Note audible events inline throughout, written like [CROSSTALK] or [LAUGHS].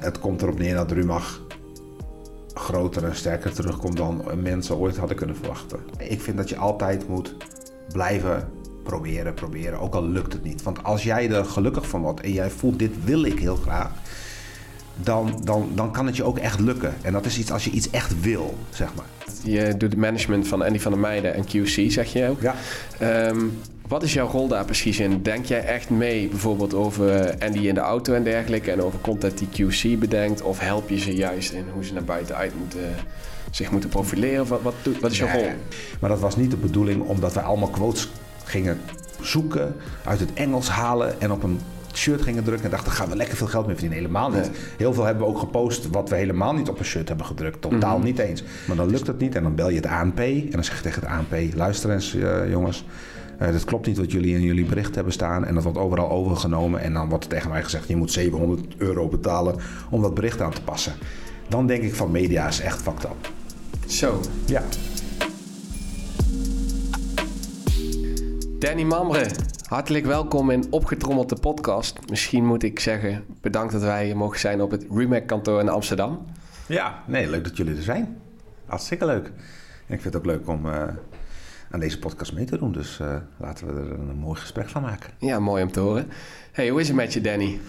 het komt erop neer dat Rumach groter en sterker terugkomt dan mensen ooit hadden kunnen verwachten. Ik vind dat je altijd moet blijven proberen, proberen, ook al lukt het niet. Want als jij er gelukkig van wordt en jij voelt dit wil ik heel graag, dan, dan, dan kan het je ook echt lukken. En dat is iets als je iets echt wil, zeg maar. Je doet het management van Andy van der Meijden en QC, zeg je ook. Ja. Ehm, wat is jouw rol daar precies in? Denk jij echt mee bijvoorbeeld over Andy in de auto en dergelijke en over content die QC bedenkt? Of help je ze juist in hoe ze naar buiten uit moeten, zich moeten profileren? Wat, wat, doet- wat is jouw Nee, rol? Maar dat was niet de bedoeling omdat wij allemaal quotes gingen zoeken, uit het Engels halen en op een shirt gingen drukken en dachten, gaan we lekker veel geld mee verdienen. Helemaal niet. Nee. Heel veel hebben we ook gepost wat we helemaal niet op een shirt hebben gedrukt. Totaal niet eens. Maar dan lukt het niet en dan bel je het ANP en dan zeg je tegen het ANP, luister eens eh, jongens, eh dat klopt niet wat jullie in jullie bericht hebben staan en dat wordt overal overgenomen en dan wordt er tegen mij gezegd, je moet 700 euro betalen om dat bericht aan te passen. Dan denk ik van media is echt fucked up. Zo, Ja. Danny Mamre, hartelijk welkom in Opgetrommeld de podcast. Misschien moet ik zeggen, bedankt dat wij hier mogen zijn op het Remac kantoor in Amsterdam. Ja, nee, leuk dat jullie er zijn. Hartstikke leuk. En ik vind het ook leuk om eh, aan deze podcast mee te doen. Dus eh, laten we er een mooi gesprek van maken. Ja, mooi om te horen. Hey, hoe is het met je Danny?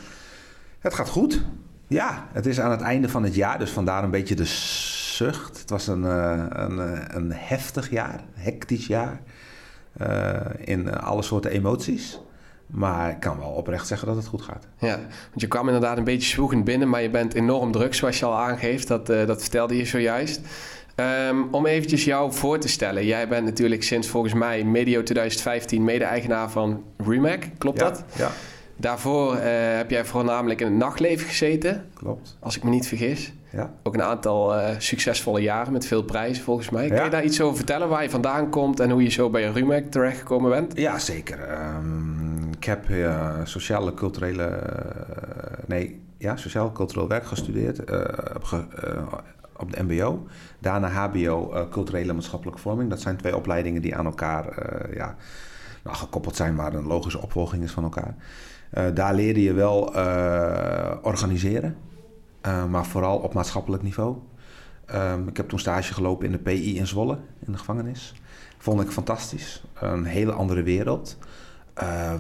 Het gaat goed. Ja, het is aan het einde van het jaar, dus vandaar een beetje de zucht. Het was een, eh, een, eh, een heftig jaar, hectisch jaar. in alle soorten emoties. Maar ik kan wel oprecht zeggen dat het goed gaat. Ja, want je kwam inderdaad een beetje zwoegend binnen, maar je bent enorm druk zoals je al aangeeft. Dat, eh, dat vertelde je zojuist. Ehm, om eventjes jou voor te stellen. Jij bent natuurlijk sinds volgens mij medio 2015 mede-eigenaar van Remac, klopt Ja, dat? Ja, Daarvoor eh, heb jij voornamelijk in het nachtleven gezeten, klopt. als ik me niet vergis. Ja. Ook een aantal eh, succesvolle jaren met veel prijzen volgens mij. Kun Ja. je daar iets over vertellen, waar je vandaan komt en hoe je zo bij Remac terechtgekomen bent? Ja, zeker. Ehm, ik heb eh, sociale culturele... nee, ja, sociaal cultureel werk gestudeerd op, ge- op de mbo. Daarna hbo eh, culturele maatschappelijke vorming. Dat zijn twee opleidingen die aan elkaar eh, ja, nou, gekoppeld zijn... maar een logische opvolging is van elkaar. Eh, daar leerde je wel organiseren. maar vooral op maatschappelijk niveau. Ehm, ik heb toen stage gelopen in de PI in Zwolle, in de gevangenis. Vond ik fantastisch. Een hele andere wereld.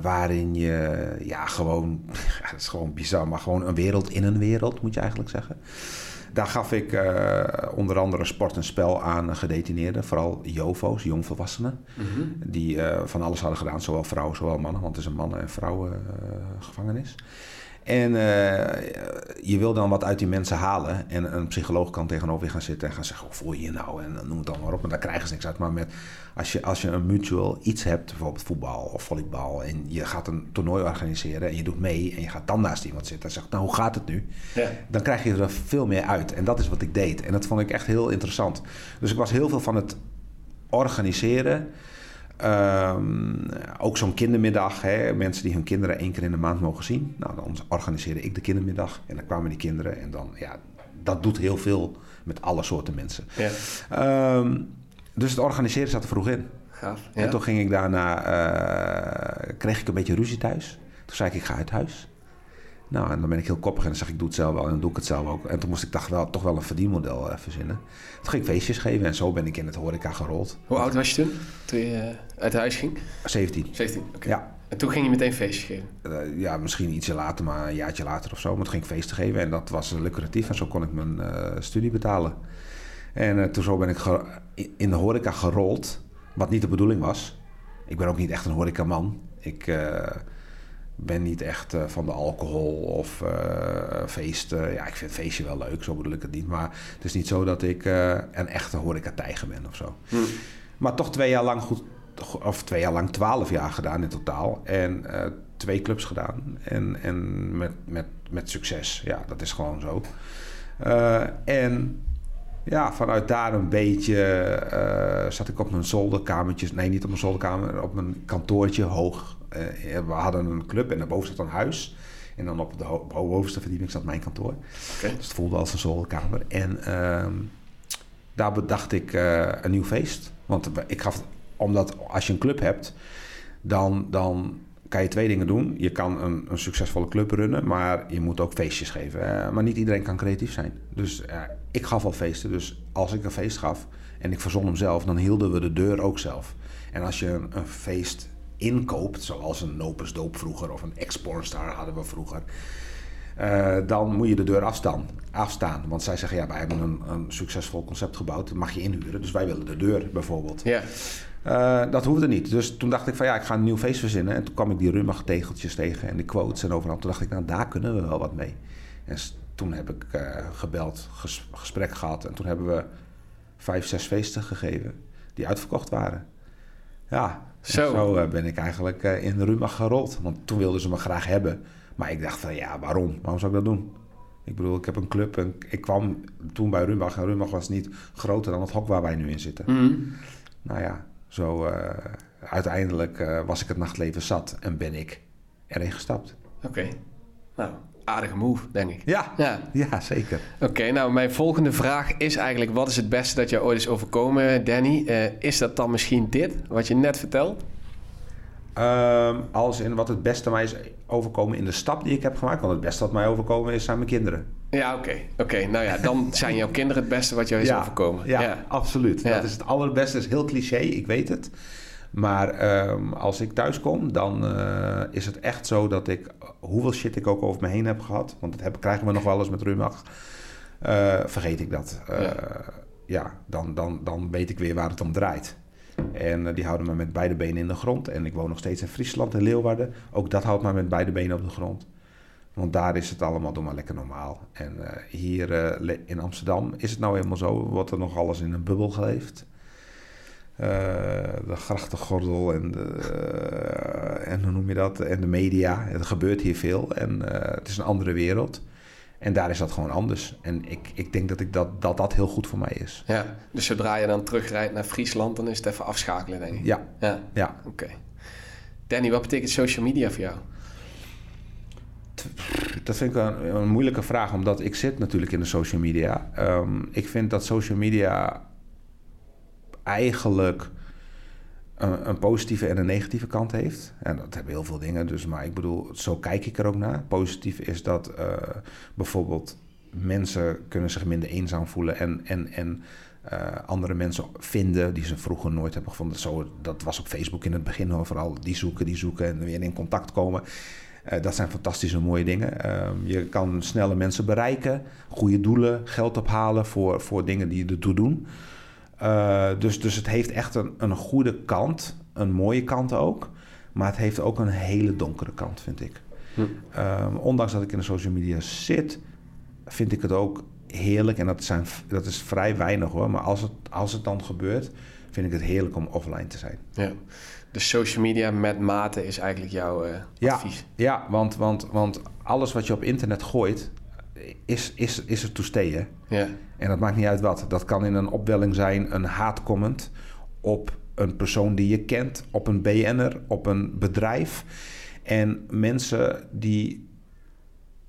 waarin je, ja, gewoon, [LAUGHS] dat is gewoon bizar, maar gewoon een wereld in een wereld, moet je eigenlijk zeggen. Daar gaf ik eh, onder andere sport en spel aan gedetineerden, vooral JOVO's, jongvolwassenen, die eh, van alles hadden gedaan, zowel vrouwen, zowel mannen, want het is een mannen- en vrouwengevangenis. En eh, je wil dan wat uit die mensen halen. En een psycholoog kan tegenover je gaan zitten en gaan zeggen: Hoe voel je je nou? En noem het dan maar op. Maar daar krijgen ze niks uit. Maar met, als, je, als je een mutual iets hebt, bijvoorbeeld voetbal of volleybal. en je gaat een toernooi organiseren en je doet mee. en je gaat dan naast iemand zitten en zegt: Nou, hoe gaat het nu? Ja. dan krijg je er veel meer uit. En dat is wat ik deed. En dat vond ik echt heel interessant. Dus ik was heel veel van het organiseren. Ehm, ook zo'n kindermiddag. Hè, mensen die hun kinderen één keer in de maand mogen zien. Nou, dan organiseerde ik de kindermiddag. En dan kwamen die kinderen. En dan, ja, dat doet heel veel met alle soorten mensen. Ja, Ehm, dus het organiseren zat er vroeg in. gaaf. En Ja. toen ging ik daarna, eh, kreeg ik een beetje ruzie thuis. Toen zei ik, ik ga uit huis. Nou, en dan ben ik heel koppig en dan zeg ik, ik doe het zelf wel. En dan doe ik het zelf ook. En toen moest ik toch wel, toch wel een verdienmodel eh, verzinnen. Toen ging ik feestjes geven en zo ben ik in het horeca gerold. Hoe oud was je toen, toen je eh, uit huis ging? 17. 17, oké. Ja. En toen ging je meteen feestjes geven? Ja, misschien ietsje later, maar een jaartje later of zo. Maar toen ging ik feesten geven en dat was lucratief. En zo kon ik mijn studie betalen. En eh, toen zo ben ik in de horeca gerold. Wat niet de bedoeling was. Ik ben ook niet echt een horecaman. Ik eh, ben niet echt eh, van de alcohol of feesten. Ja, ik vind feestje wel leuk, zo bedoel ik het niet. Maar het is niet zo dat ik een echte horecatijger ben of zo. Maar toch twee jaar lang goed, of twee jaar lang, twaalf jaar gedaan in totaal. En twee clubs gedaan. En, en met, met, met succes. Ja, dat is gewoon zo. En ja, vanuit daar een beetje eh, zat ik op mijn zolderkamertjes. Nee, niet op mijn zolderkamer, op mijn kantoortje hoog. Eh, we hadden een club en daarboven zat een huis. En dan op de ho- bovenste verdieping zat mijn kantoor. Dus het voelde als een zolderkamer. En ehm, daar bedacht ik eh, een nieuw feest. Want ik gaf, omdat als je een club hebt, dan, dan kan je twee dingen doen. Je kan een, een succesvolle club runnen, maar je moet ook feestjes geven. Maar niet iedereen kan creatief zijn. Dus ik gaf al feesten. Dus als ik een feest gaf en ik verzon hem zelf, dan hielden we de deur ook zelf. En als je een, een feest inkoopt, zoals een Nopus Doop vroeger of een Ex-Pornstar hadden we vroeger. Uh, dan moet je de deur afstaan, afstaan. Want zij zeggen, ja, wij hebben een, een succesvol concept gebouwd, dat mag je inhuren. Dus wij willen de deur bijvoorbeeld. Ja. Uh, dat hoefde niet. Dus toen dacht ik van ja, ik ga een nieuw feest verzinnen. En toen kwam ik die Rumach tegeltjes tegen en de quotes en overal. Toen dacht ik, nou daar kunnen we wel wat mee. En toen heb ik uh, gebeld, ges gesprek gehad. En toen hebben we vijf, zes feesten gegeven die uitverkocht waren. Ja, zo, zo ben ik eigenlijk in Rumach gerold. Want toen wilden ze me graag hebben. Maar ik dacht van ja, waarom? Waarom zou ik dat doen? Ik bedoel, ik heb een club en ik kwam toen bij Rumach. En Rumach was niet groter dan het hok waar wij nu in zitten. Mm. Nou ja, zo uh, uiteindelijk uh, was ik het nachtleven zat en ben ik erin gestapt. Oké, okay. nou, aardige move, denk ik. Ja, ja. ja zeker. Oké, nou, mijn volgende vraag is eigenlijk... wat is het beste dat je ooit is overkomen, Danny? Uh, is dat dan misschien dit, wat je net vertelt? Um, als in wat het beste mij is overkomen in de stap die ik heb gemaakt. Want het beste wat mij overkomen is, zijn mijn kinderen. Ja, oké. Oké, nou ja, dan [LAUGHS] zijn jouw kinderen het beste wat jou is ja, overkomen. Ja, ja. absoluut. Dat is het allerbeste. Dat is heel cliché, ik weet het. Maar um, als ik thuis kom, dan uh, is het echt zo dat ik... hoeveel shit ik ook over me heen heb gehad... want dat heb, krijgen we nog wel eens met Rumach... Uh, vergeet ik dat. Uh, ja, ja dan, dan, dan weet ik weer waar het om draait. En uh, die houden me met beide benen in de grond. En ik woon nog steeds in Friesland en Leeuwarden. Ook dat houdt me met beide benen op de grond. Want daar is het allemaal doe maar lekker normaal. En uh, hier uh, in Amsterdam is het nou helemaal zo. Wordt er nog alles in een bubbel geleefd. de grachtengordel en, de, en hoe noem je dat? En de media. Er gebeurt hier veel. En het is een andere wereld. En daar is dat gewoon anders. En ik, ik denk dat, ik dat, dat dat heel goed voor mij is. Ja, dus zodra je dan terugrijdt naar Friesland, dan is het even afschakelen, denk ik. Ja. Ja, ja. oké. Okay. Danny, wat betekent social media voor jou? Dat vind ik een, een, moeilijke vraag, omdat ik zit natuurlijk in de social media. Um, ik vind dat social media eigenlijk een, een, positieve en een negatieve kant heeft. En dat hebben heel veel dingen, dus, maar ik bedoel, zo kijk ik er ook naar. Positief is dat uh, bijvoorbeeld mensen kunnen zich minder eenzaam voelen en, en, en uh, andere mensen vinden die ze vroeger nooit hebben gevonden. Zo, dat was op Facebook in het begin vooral. Die zoeken, die zoeken en weer in contact komen. Uh, dat zijn fantastische mooie dingen. Uh, je kan snelle mensen bereiken, goede doelen, geld ophalen voor, voor dingen die je ertoe doen. Uh, dus, dus het heeft echt een, een goede kant, een mooie kant ook. Maar het heeft ook een hele donkere kant, vind ik. Hm. Um, ondanks dat ik in de social media zit, vind ik het ook heerlijk. En dat, zijn, dat is vrij weinig hoor. Maar als het, als het dan gebeurt, vind ik het heerlijk om offline te zijn. Ja. Dus social media met mate is eigenlijk jouw uh, ja, advies? Ja, want, want, want alles wat je op internet gooit, is, is, is er to stay, hè? Ja. En dat maakt niet uit wat. Dat kan in een opwelling zijn, een haatcomment op een persoon die je kent, op een BN'er, op een bedrijf. En mensen die,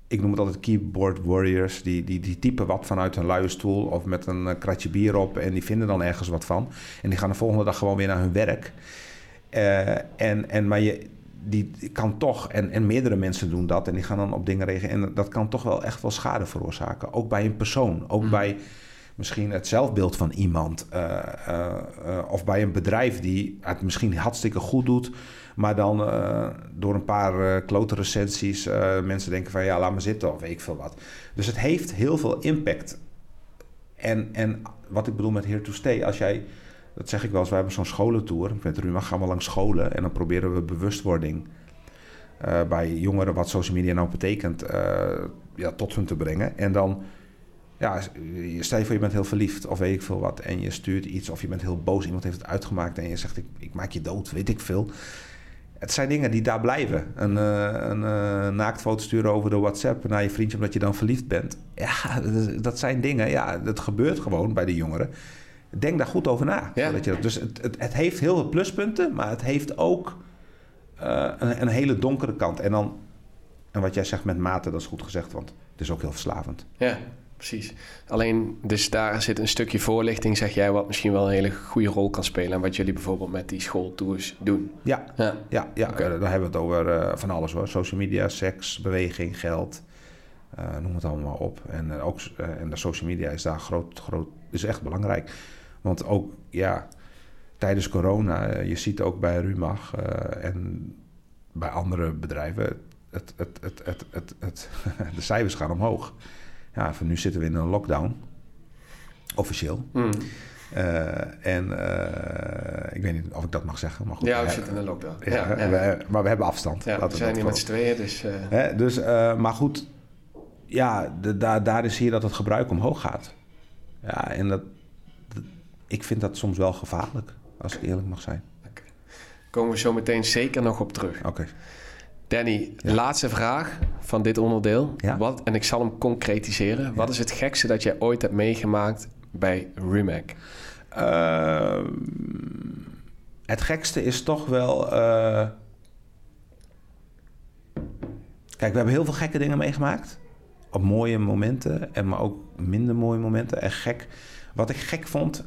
ik noem het altijd keyboard warriors, die, die, die typen wat vanuit een luie stoel of met een kratje bier op en die vinden dan ergens wat van. En die gaan de volgende dag gewoon weer naar hun werk. Uh, en, en, maar je, die kan toch, en, en meerdere mensen doen dat en die gaan dan op dingen reageren. En dat kan toch wel echt wel schade veroorzaken. Ook bij een persoon, ook mm. bij misschien het zelfbeeld van iemand. Uh, uh, uh, of bij een bedrijf die het misschien hartstikke goed doet. Maar dan door een paar klote recensies mensen denken van ja, laat me zitten of weet ik veel wat. Dus het heeft heel veel impact. En, en wat ik bedoel met here to stay, als jij dat zeg ik wel eens, wij hebben zo'n scholentour. Met Ruma gaan we langs scholen en dan proberen we bewustwording uh, bij jongeren, wat social media nou betekent, uh, ja, tot hun te brengen. En dan, ja, stel je voor je bent heel verliefd of weet ik veel wat. En je stuurt iets of je bent heel boos, iemand heeft het uitgemaakt en je zegt ik, ik maak je dood, weet ik veel. Het zijn dingen die daar blijven. Een, uh, een naaktfoto sturen over de WhatsApp naar je vriendje omdat je dan verliefd bent. Ja, dat zijn dingen. Ja, dat gebeurt gewoon bij de jongeren. Denk daar goed over na. Ja. Dat je, dus het, het, het, heeft heel veel pluspunten, maar het heeft ook uh, een, een, hele donkere kant. En dan, en wat jij zegt met mate, dat is goed gezegd, want het is ook heel verslavend. Ja. precies. Alleen, dus daar zit een stukje voorlichting, zeg jij, wat misschien wel een hele goede rol kan spelen. En wat jullie bijvoorbeeld met die schooltours doen. Ja, ja, ja, ja eh, daar hebben we het over eh, van alles hoor. Social media, seks, beweging, geld. eh, noem het allemaal op. En, eh, ook, eh, en de social media is daar groot, groot, is echt belangrijk. Want ook, ja, tijdens corona, eh, je ziet ook bij Rumach eh, en bij andere bedrijven, het, het, het, het, het, het, [LAUGHS] de cijfers gaan omhoog. Ja, van nu zitten we in een lockdown, officieel. Hmm. Eh, en ik weet niet of ik dat mag zeggen, maar goed. Ja, we zitten in een lockdown. ja, Ja, ja. we- maar we hebben afstand. Ja, we zijn hier met z'n tweeën, dus... Hè, dus, maar goed, ja, de, daar, daar is hier dat het gebruik omhoog gaat. Ja, en dat- ik vind dat soms wel gevaarlijk, als ik eerlijk mag zijn. komen we zo meteen zeker nog op terug. Oké. Danny, Ja. laatste vraag van dit onderdeel. Ja. Wat, en ik zal hem concretiseren. Wat is het gekste dat jij ooit hebt meegemaakt bij Rimac? Ehm, het gekste is toch wel. eh, Kijk, we hebben heel veel gekke dingen meegemaakt. Op mooie momenten, en maar ook minder mooie momenten. En gek. Wat ik gek vond,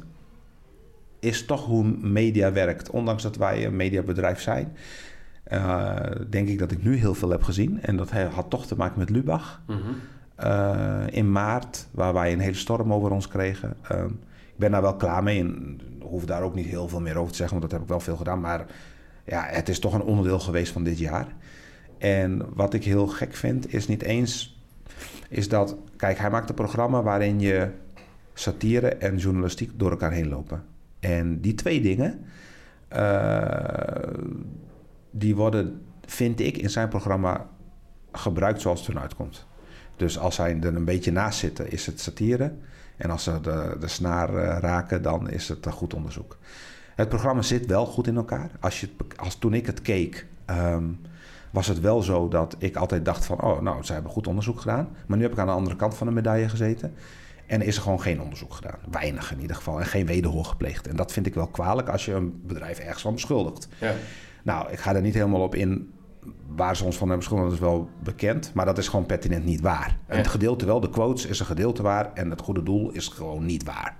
is toch hoe media werkt. Ondanks dat wij een mediabedrijf zijn, eh, denk ik dat ik nu heel veel heb gezien. En dat had toch te maken met Lubach. Eh, in maart, waar wij een hele storm over ons kregen. Ehm, ik ben daar wel klaar mee en hoef daar ook niet heel veel meer over te zeggen, want dat heb ik wel veel gedaan. Maar ja, het is toch een onderdeel geweest van dit jaar. En wat ik heel gek vind, is niet eens is dat, kijk, hij maakt een programma waarin je satire en journalistiek door elkaar heen lopen. En die twee dingen, eh, die worden, vind ik, in zijn programma gebruikt zoals het eruit uitkomt. Dus als zij er een beetje naast zitten, is het satire. En als ze de, de snaar eh, raken, dan is het goed onderzoek. Het programma zit wel goed in elkaar. Als je, als, toen ik het keek, ehm, was het wel zo dat ik altijd dacht van... oh, nou, ze hebben goed onderzoek gedaan. Maar nu heb ik aan de andere kant van de medaille gezeten. En is er gewoon geen onderzoek gedaan. Weinig in ieder geval. En geen wederhoor gepleegd. En dat vind ik wel kwalijk als je een bedrijf ergens van beschuldigt. Ja. Nou, ik ga er niet helemaal op in waar ze ons van hebben beschuldigd. Dat is wel bekend. Maar dat is gewoon pertinent niet waar. Ja. Het gedeelte wel, de quotes is een gedeelte waar. En het goede doel is gewoon niet waar.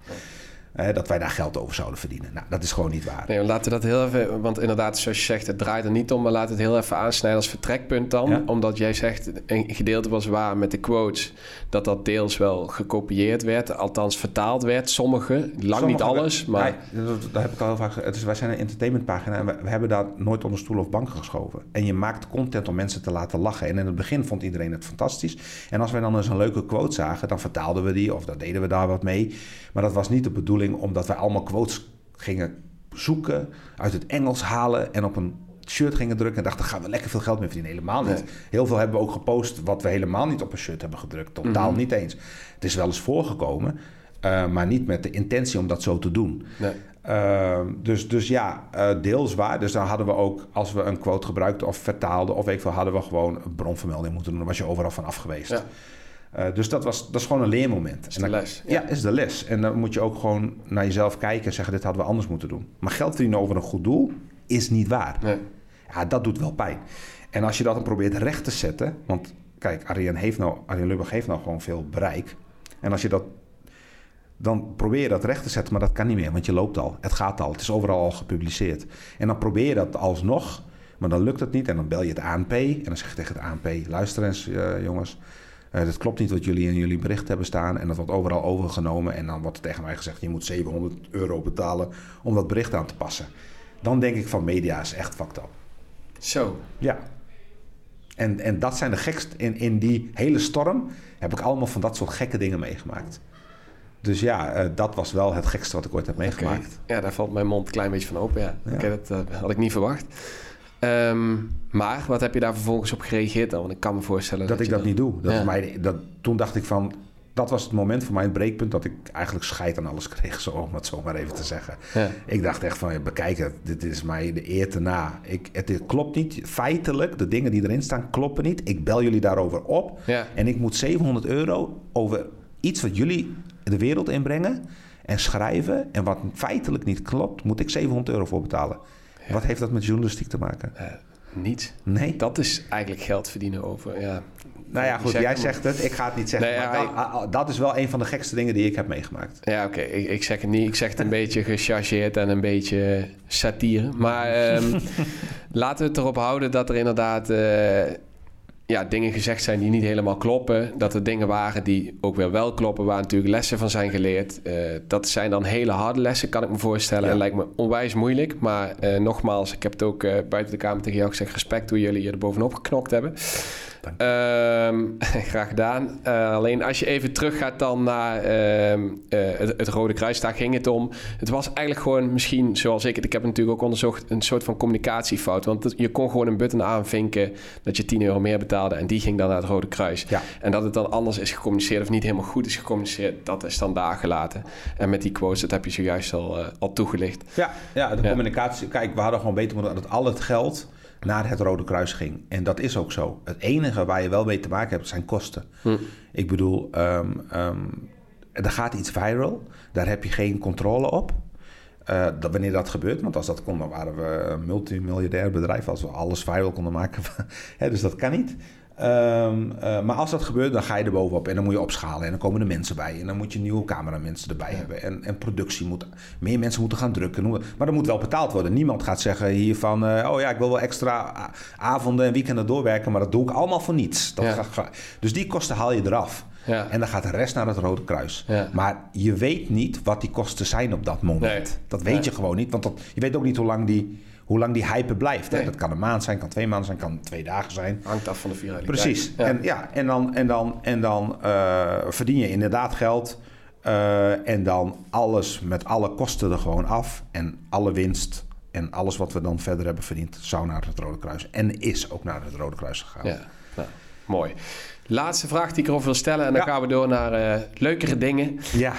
Dat wij daar geld over zouden verdienen. Nou, dat is gewoon niet waar. Nee, laten we dat heel even... Want inderdaad, zoals je zegt, het draait er niet om. Maar laat het heel even aansnijden als vertrekpunt dan. Ja. Omdat jij zegt, een gedeelte was waar met de quotes... dat dat deels wel gekopieerd werd. Althans, vertaald werd. Sommige, lang niet alles, maar... Nee, dat, dat heb ik al heel vaak gezegd. Wij zijn een entertainmentpagina en we, we hebben daar nooit onder stoel of banken geschoven. En je maakt content om mensen te laten lachen. En in het begin vond iedereen het fantastisch. En als wij dan eens een leuke quote zagen, dan vertaalden we die of dan deden we daar wat mee. Maar dat was niet de bedoeling omdat wij allemaal quotes gingen zoeken, uit het Engels halen en op een shirt gingen drukken en dachten, gaan we lekker veel geld mee verdienen. Helemaal niet. Nee. Heel veel hebben we ook gepost wat we helemaal niet op een shirt hebben gedrukt. Totaal Mhm. niet eens. Het is wel eens voorgekomen, eh, maar niet met de intentie om dat zo te doen. Nee. Ehm, dus, dus ja, eh, deels waar. Dus dan hadden we ook, als we een quote gebruikten of vertaalden of weet ik veel, hadden we gewoon een bronvermelding moeten doen. Dan was je overal van af geweest. Ja. Eh, dus dat, was, dat is gewoon een leermoment. Dat is de les. Ja, is de les. En dan moet je ook gewoon naar jezelf kijken en zeggen: dit hadden we anders moeten doen. Maar geld verdienen over een goed doel is niet waar. Nee. Ja, dat doet wel pijn. En als je dat dan probeert recht te zetten, want kijk, Arjen, heeft nou, Arjen Lubach heeft nou gewoon veel bereik. En als je dat, dan probeer je dat recht te zetten, maar dat kan niet meer, want je loopt al. Het gaat al, het is overal al gepubliceerd. En dan probeer je dat alsnog, maar dan lukt het niet. En dan bel je het ANP en dan zeg je tegen het ANP, luister eens eh, jongens, eh dat klopt niet wat jullie in jullie bericht hebben staan. En dat wordt overal overgenomen. En dan wordt er tegen mij gezegd, je moet 700 euro betalen om dat bericht aan te passen. Dan denk ik van media is echt fucked up. Zo. Ja. En, en dat zijn de gekst. In, in die hele storm heb ik allemaal van dat soort gekke dingen meegemaakt. Dus ja, eh, dat was wel het gekste wat ik ooit heb meegemaakt. Ja, daar valt mijn mond een klein beetje van open. Ja. Dat eh, had ik niet verwacht. Ehm, maar wat heb je daar vervolgens op gereageerd dan? Want ik kan me voorstellen Dat ik dat dan- niet doe. Dat Ja. is mij, dat, toen dacht ik van... Dat was het moment voor mij, het breekpunt... dat ik eigenlijk scheid aan alles kreeg, [LAUGHS] zo, om het zo maar even te zeggen. Ja. Ik dacht echt van, ja, bekijk het, dit is mij de eer te na. Ik, het, het klopt niet, feitelijk, de dingen die erin staan kloppen niet. Ik bel jullie daarover op. Ja. En ik moet 700 euro over iets wat jullie de wereld inbrengen en schrijven. En wat feitelijk niet klopt, moet ik 700 euro voor betalen. Ja. Wat heeft dat met journalistiek te maken? Eh, niet. Nee. Dat is eigenlijk geld verdienen over. Ja, nou ja, goed, jij zegt het. Ik ga het niet zeggen. maar dat, ah, ah, dat, is wel een van de gekste dingen die ik heb meegemaakt. Ja, oké. Ik, ik, zeg het niet. Ik zeg het een beetje gechargeerd en een beetje satire. Maar um, [LAUGHS] laten we het erop houden dat er inderdaad... Uh, ja, dingen gezegd zijn die niet helemaal kloppen. Dat er dingen waren die ook weer wel kloppen, waar natuurlijk lessen van zijn geleerd. Uh, dat zijn dan hele harde lessen, kan ik me voorstellen. En lijkt me onwijs moeilijk. Maar uh, nogmaals, ik heb het ook uh, buiten de kamer tegen jou gezegd. Respect hoe jullie je er bovenop geknokt hebben. Um, [LAUGHS] graag gedaan. Uh, alleen als je even teruggaat dan naar uh, uh, het, het, Rode Kruis, daar ging het om. Het was eigenlijk gewoon misschien, zoals ik het, ik heb het natuurlijk ook onderzocht, een soort van communicatiefout. Want je kon gewoon een button aanvinken dat je 10 euro meer betaalde en die ging dan naar het Rode Kruis. Ja. En dat het dan anders is gecommuniceerd of niet helemaal goed is gecommuniceerd, dat is dan daar gelaten. En met die quotes, dat heb je zojuist al, al toegelicht. Ja, ja de communicatie. Kijk, we hadden gewoon beter moeten dat al het geld naar het Rode Kruis ging. En dat is ook zo. Het enige waar je wel mee te maken hebt, zijn kosten. Hm. Ik bedoel, um, um, er gaat iets viral. Daar heb je geen controle op. Uh, dat, wanneer dat gebeurt, want als dat kon, dan waren we een multimiljardair bedrijf als we alles viral konden maken. [LAUGHS] dus dat kan niet. Um, uh, maar als dat gebeurt, dan ga je er bovenop en dan moet je opschalen. En dan komen er mensen bij. En dan moet je nieuwe cameramensen erbij ja. hebben. En, en productie moet... Meer mensen moeten gaan drukken. Maar dat moet wel betaald worden. Niemand gaat zeggen hier van... Uh, oh ja, ik wil wel extra avonden en weekenden doorwerken... maar dat doe ik allemaal voor niets. Dat ja. ga, dus die kosten haal je eraf. Ja. En dan gaat de rest naar het Rode Kruis. Ja. Maar je weet niet wat die kosten zijn op dat moment. Nee. Dat weet je gewoon niet. Want dat, je weet ook niet hoe lang die hoe lang die hype blijft. Hè? Dat kan een maand zijn, kan twee maanden zijn, kan twee dagen zijn. Hangt af van de viraliteit. Precies. Ja. En, ja, en dan, en dan, en dan uh, verdien je inderdaad geld. Uh, en dan alles met alle kosten er gewoon af. En alle winst en alles wat we dan verder hebben verdiend... zou naar het Rode Kruis. En is ook naar het Rode Kruis gegaan. Ja, nou, mooi. Laatste vraag die ik erover wil stellen. En dan gaan we door naar uh, leukere dingen. Ja.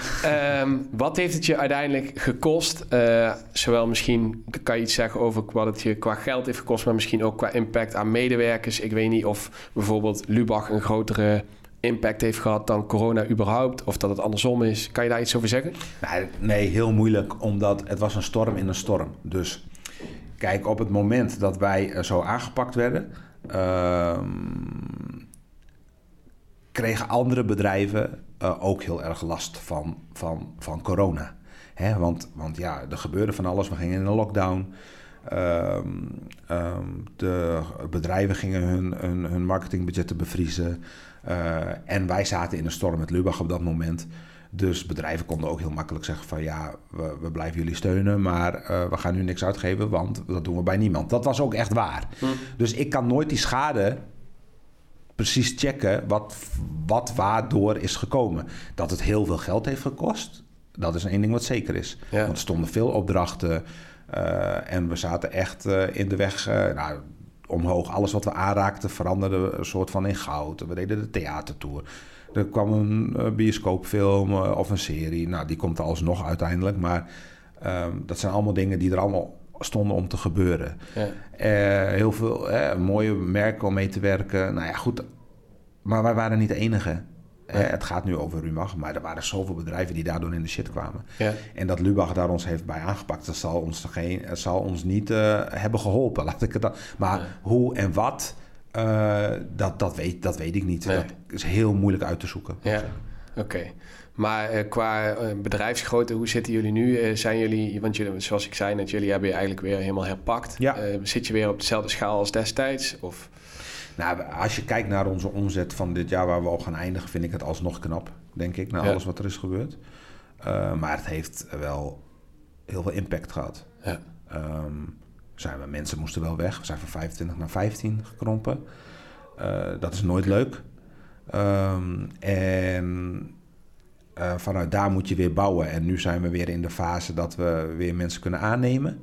Um, wat heeft het je uiteindelijk gekost? Uh, zowel misschien kan je iets zeggen over wat het je qua geld heeft gekost, maar misschien ook qua impact aan medewerkers. Ik weet niet of bijvoorbeeld Lubach een grotere impact heeft gehad dan corona überhaupt, of dat het andersom is. Kan je daar iets over zeggen? Nee, nee heel moeilijk, omdat het was een storm in een storm. Dus kijk, op het moment dat wij zo aangepakt werden. Uh, kregen andere bedrijven uh, ook heel erg last van, van, van corona. Hè? Want, want ja, er gebeurde van alles. We gingen in een lockdown. Um, um, de bedrijven gingen hun, hun, hun marketingbudgetten bevriezen. Uh, en wij zaten in een storm met Lubach op dat moment. Dus bedrijven konden ook heel makkelijk zeggen van ja, we, we blijven jullie steunen, maar uh, we gaan nu niks uitgeven, want dat doen we bij niemand. Dat was ook echt waar. Hm. Dus ik kan nooit die schade precies checken wat, wat waardoor is gekomen. Dat het heel veel geld heeft gekost, dat is één ding wat zeker is. Ja. Want er stonden veel opdrachten uh, en we zaten echt uh, in de weg. Uh, nou, omhoog. Alles wat we aanraakten veranderde een soort van in goud. We deden de theatertour. Er kwam een bioscoopfilm of een serie. Nou, die komt alsnog uiteindelijk. Maar um, dat zijn allemaal dingen die er allemaal stonden om te gebeuren. Ja. Uh, heel veel mooie merken om mee te werken. Nou ja, goed. Maar wij waren niet de enige. Ja. het gaat nu over Rumach, maar er waren zoveel bedrijven die daardoor in de shit kwamen. Ja. En dat Lubach daar ons heeft bij aangepakt, dat zal ons, geen, zal ons niet uh, hebben geholpen. [LAUGHS] Laat ik het dan. Maar hoe en wat, uh, dat, dat, weet, dat weet ik niet. Nee. Dat is heel moeilijk uit te zoeken. Ja, oké. Maar uh, qua uh, bedrijfsgrootte, hoe zitten jullie nu? Uh, zijn jullie, want jullie, zoals ik zei net, jullie hebben je eigenlijk weer helemaal herpakt. Ja. zit je weer op dezelfde schaal als destijds? Of? Nou, als je kijkt naar onze omzet van dit jaar waar we al gaan eindigen, vind ik het alsnog knap, denk ik, na ja. alles wat er is gebeurd. maar het heeft wel heel veel impact gehad. Ja. Um, zijn we, mensen moesten wel weg. We zijn van 25 naar 15 gekrompen. dat is nooit leuk. Um, en uh, vanuit daar moet je weer bouwen. En nu zijn we weer in de fase dat we weer mensen kunnen aannemen.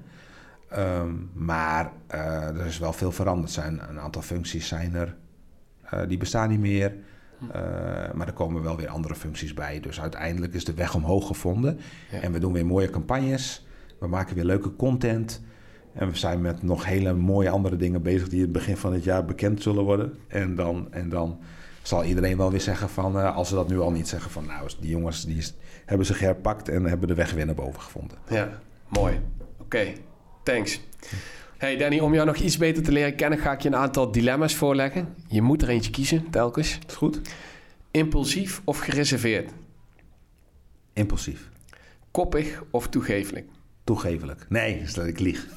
Um, maar uh, er is wel veel veranderd. Zijn, een aantal functies zijn er, uh, die bestaan niet meer. maar er komen wel weer andere functies bij. Dus uiteindelijk is de weg omhoog gevonden. Ja. En we doen weer mooie campagnes. We maken weer leuke content. En we zijn met nog hele mooie andere dingen bezig die in het begin van het jaar bekend zullen worden. En dan, en dan zal iedereen wel weer zeggen van, uh, als ze dat nu al niet zeggen van, nou, die jongens die hebben zich herpakt en hebben de weg weer naar boven gevonden. Ja, mooi. Oké, okay. thanks. Hey Danny, om jou nog iets beter te leren kennen, ga ik je een aantal dilemma's voorleggen. Je moet er eentje kiezen, telkens. Is goed? Impulsief of gereserveerd? Impulsief. Koppig of toegevelijk? Toegevelijk. Nee, is dat ik lieg.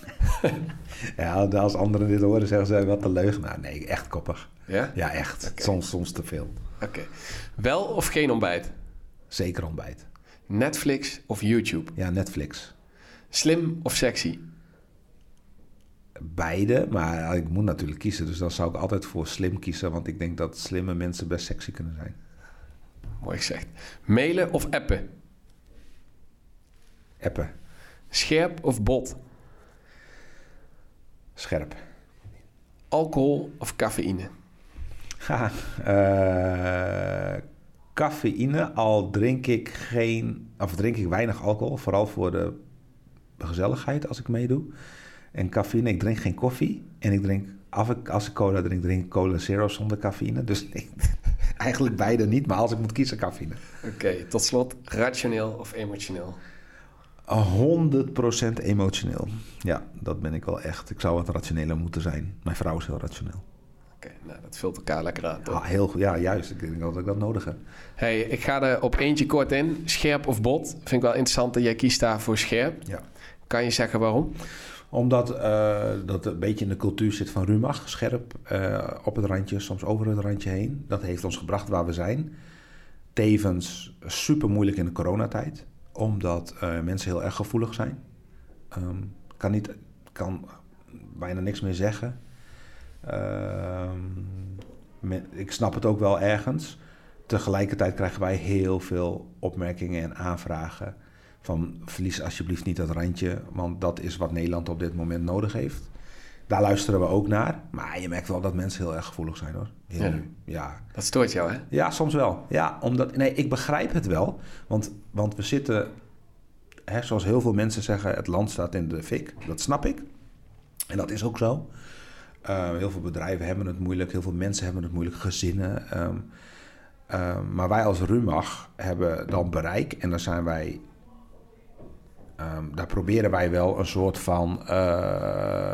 [LAUGHS] ja, als anderen dit horen, zeggen ze wat een leugen. Nou, nee, echt koppig. Ja? Ja, echt. Soms, soms te veel. Oké. Wel of geen ontbijt? Zeker ontbijt. Netflix of YouTube? Ja, Netflix. Slim of sexy? Beide, maar ik moet natuurlijk kiezen. Dus dan zou ik altijd voor slim kiezen. Want ik denk dat slimme mensen best sexy kunnen zijn. Mooi gezegd. Mailen of appen? Appen. Scherp of bot? Scherp. Alcohol of cafeïne? Haha, [LAUGHS] eh, cafeïne, al drink ik geen, of drink ik weinig alcohol, vooral voor de gezelligheid als ik meedoe. En cafeïne, ik drink geen koffie en ik drink, af ik, als ik cola drink, drink ik cola zero zonder cafeïne. Dus [LAUGHS] ik, eigenlijk beide niet, maar als ik moet kiezen, cafeïne. Oké, tot slot, rationeel of emotioneel? 100% emotioneel. Ja, dat ben ik wel echt. Ik zou wat rationeler moeten zijn. Mijn vrouw is heel rationeel. Oké, nou dat vult elkaar lekker aan, toch? Ah, heel, goed. ja, juist. Ik denk dat ik dat nodig heb. Hey, ik ga er op eentje kort in. Scherp of bot? Vind ik wel interessant dat jij kiest daar voor scherp. Ja. Kan je zeggen waarom? Omdat eh, dat een beetje in de cultuur zit van Rumach, scherp, eh, op het randje, soms over het randje heen. Dat heeft ons gebracht waar we zijn. Tevens super moeilijk in de coronatijd, omdat eh, mensen heel erg gevoelig zijn. Ehm, kan, niet, kan bijna niks meer zeggen. Ehm, ik snap het ook wel ergens. Tegelijkertijd krijgen wij heel veel opmerkingen en aanvragen van verlies alsjeblieft niet dat randje, want dat is wat Nederland op dit moment nodig heeft. Daar luisteren we ook naar, maar je merkt wel dat mensen heel erg gevoelig zijn hoor. Heel Ja. Ja. Dat stoort jou, hè? ja, soms wel. Ja, omdat, nee, ik begrijp het wel, want, want we zitten, hè, zoals heel veel mensen zeggen, het land staat in de fik. Dat snap ik. En dat is ook zo. Uh, heel veel bedrijven hebben het moeilijk, heel veel mensen hebben het moeilijk, gezinnen. Um, um, maar wij als Rumach hebben dan bereik en daar zijn wij Um, daar proberen wij wel een soort van uh,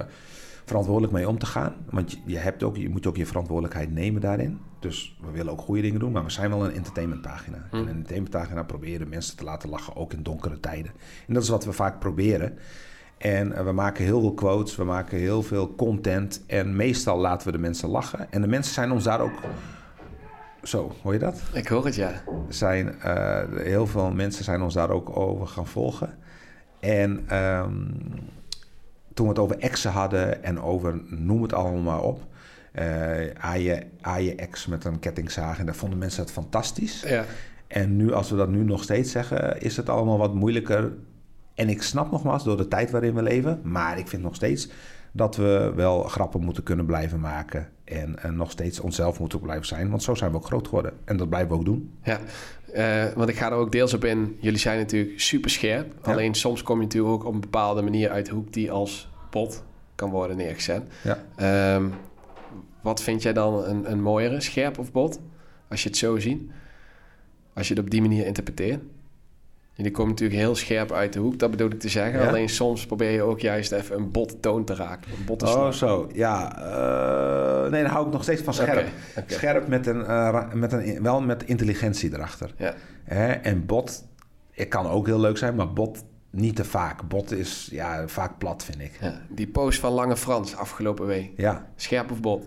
verantwoordelijk mee om te gaan. Want je, je, hebt ook, je moet ook je verantwoordelijkheid nemen daarin. Dus we willen ook goede dingen doen, maar we zijn wel een entertainmentpagina. Hm. En een entertainmentpagina proberen mensen te laten lachen, ook in donkere tijden. En dat is wat we vaak proberen. En uh, we maken heel veel quotes, we maken heel veel content. En meestal laten we de mensen lachen. En de mensen zijn ons daar ook zo, hoor je dat? Ik hoor het, ja. Zijn, uh, heel veel mensen zijn ons daar ook over gaan volgen. En um, toen we het over exen hadden en over noem het allemaal maar op. Uh, aaien, aaien ex met een kettingzaag. En daar vonden mensen het fantastisch. Ja. En nu, als we dat nu nog steeds zeggen, is het allemaal wat moeilijker. En ik snap nogmaals door de tijd waarin we leven. Maar ik vind nog steeds dat we wel grappen moeten kunnen blijven maken. En, en nog steeds onszelf moeten blijven zijn. Want zo zijn we ook groot geworden. En dat blijven we ook doen. Ja, uh, want ik ga er ook deels op in. Jullie zijn natuurlijk super scherp. Ja. Alleen soms kom je natuurlijk ook op een bepaalde manier uit de hoek die als bot kan worden neergezet. Ja. Um, wat vind jij dan een, een mooiere, scherp of bot? Als je het zo ziet. Als je het op die manier interpreteert. Jullie komen natuurlijk heel scherp uit de hoek, dat bedoel ik te zeggen. Ja? Alleen soms probeer je ook juist even een bot toon te raken. Een botte Oh, zo. Ja. Uh, nee, dan hou ik nog steeds van scherp. Scherp met een, uh, met een, wel met intelligentie erachter. Ja. Hè? En bot, het kan ook heel leuk zijn, maar bot niet te vaak. Bot is ja, vaak plat, vind ik. Ja, Die post van Lange Frans afgelopen week. Ja, Scherp of bot?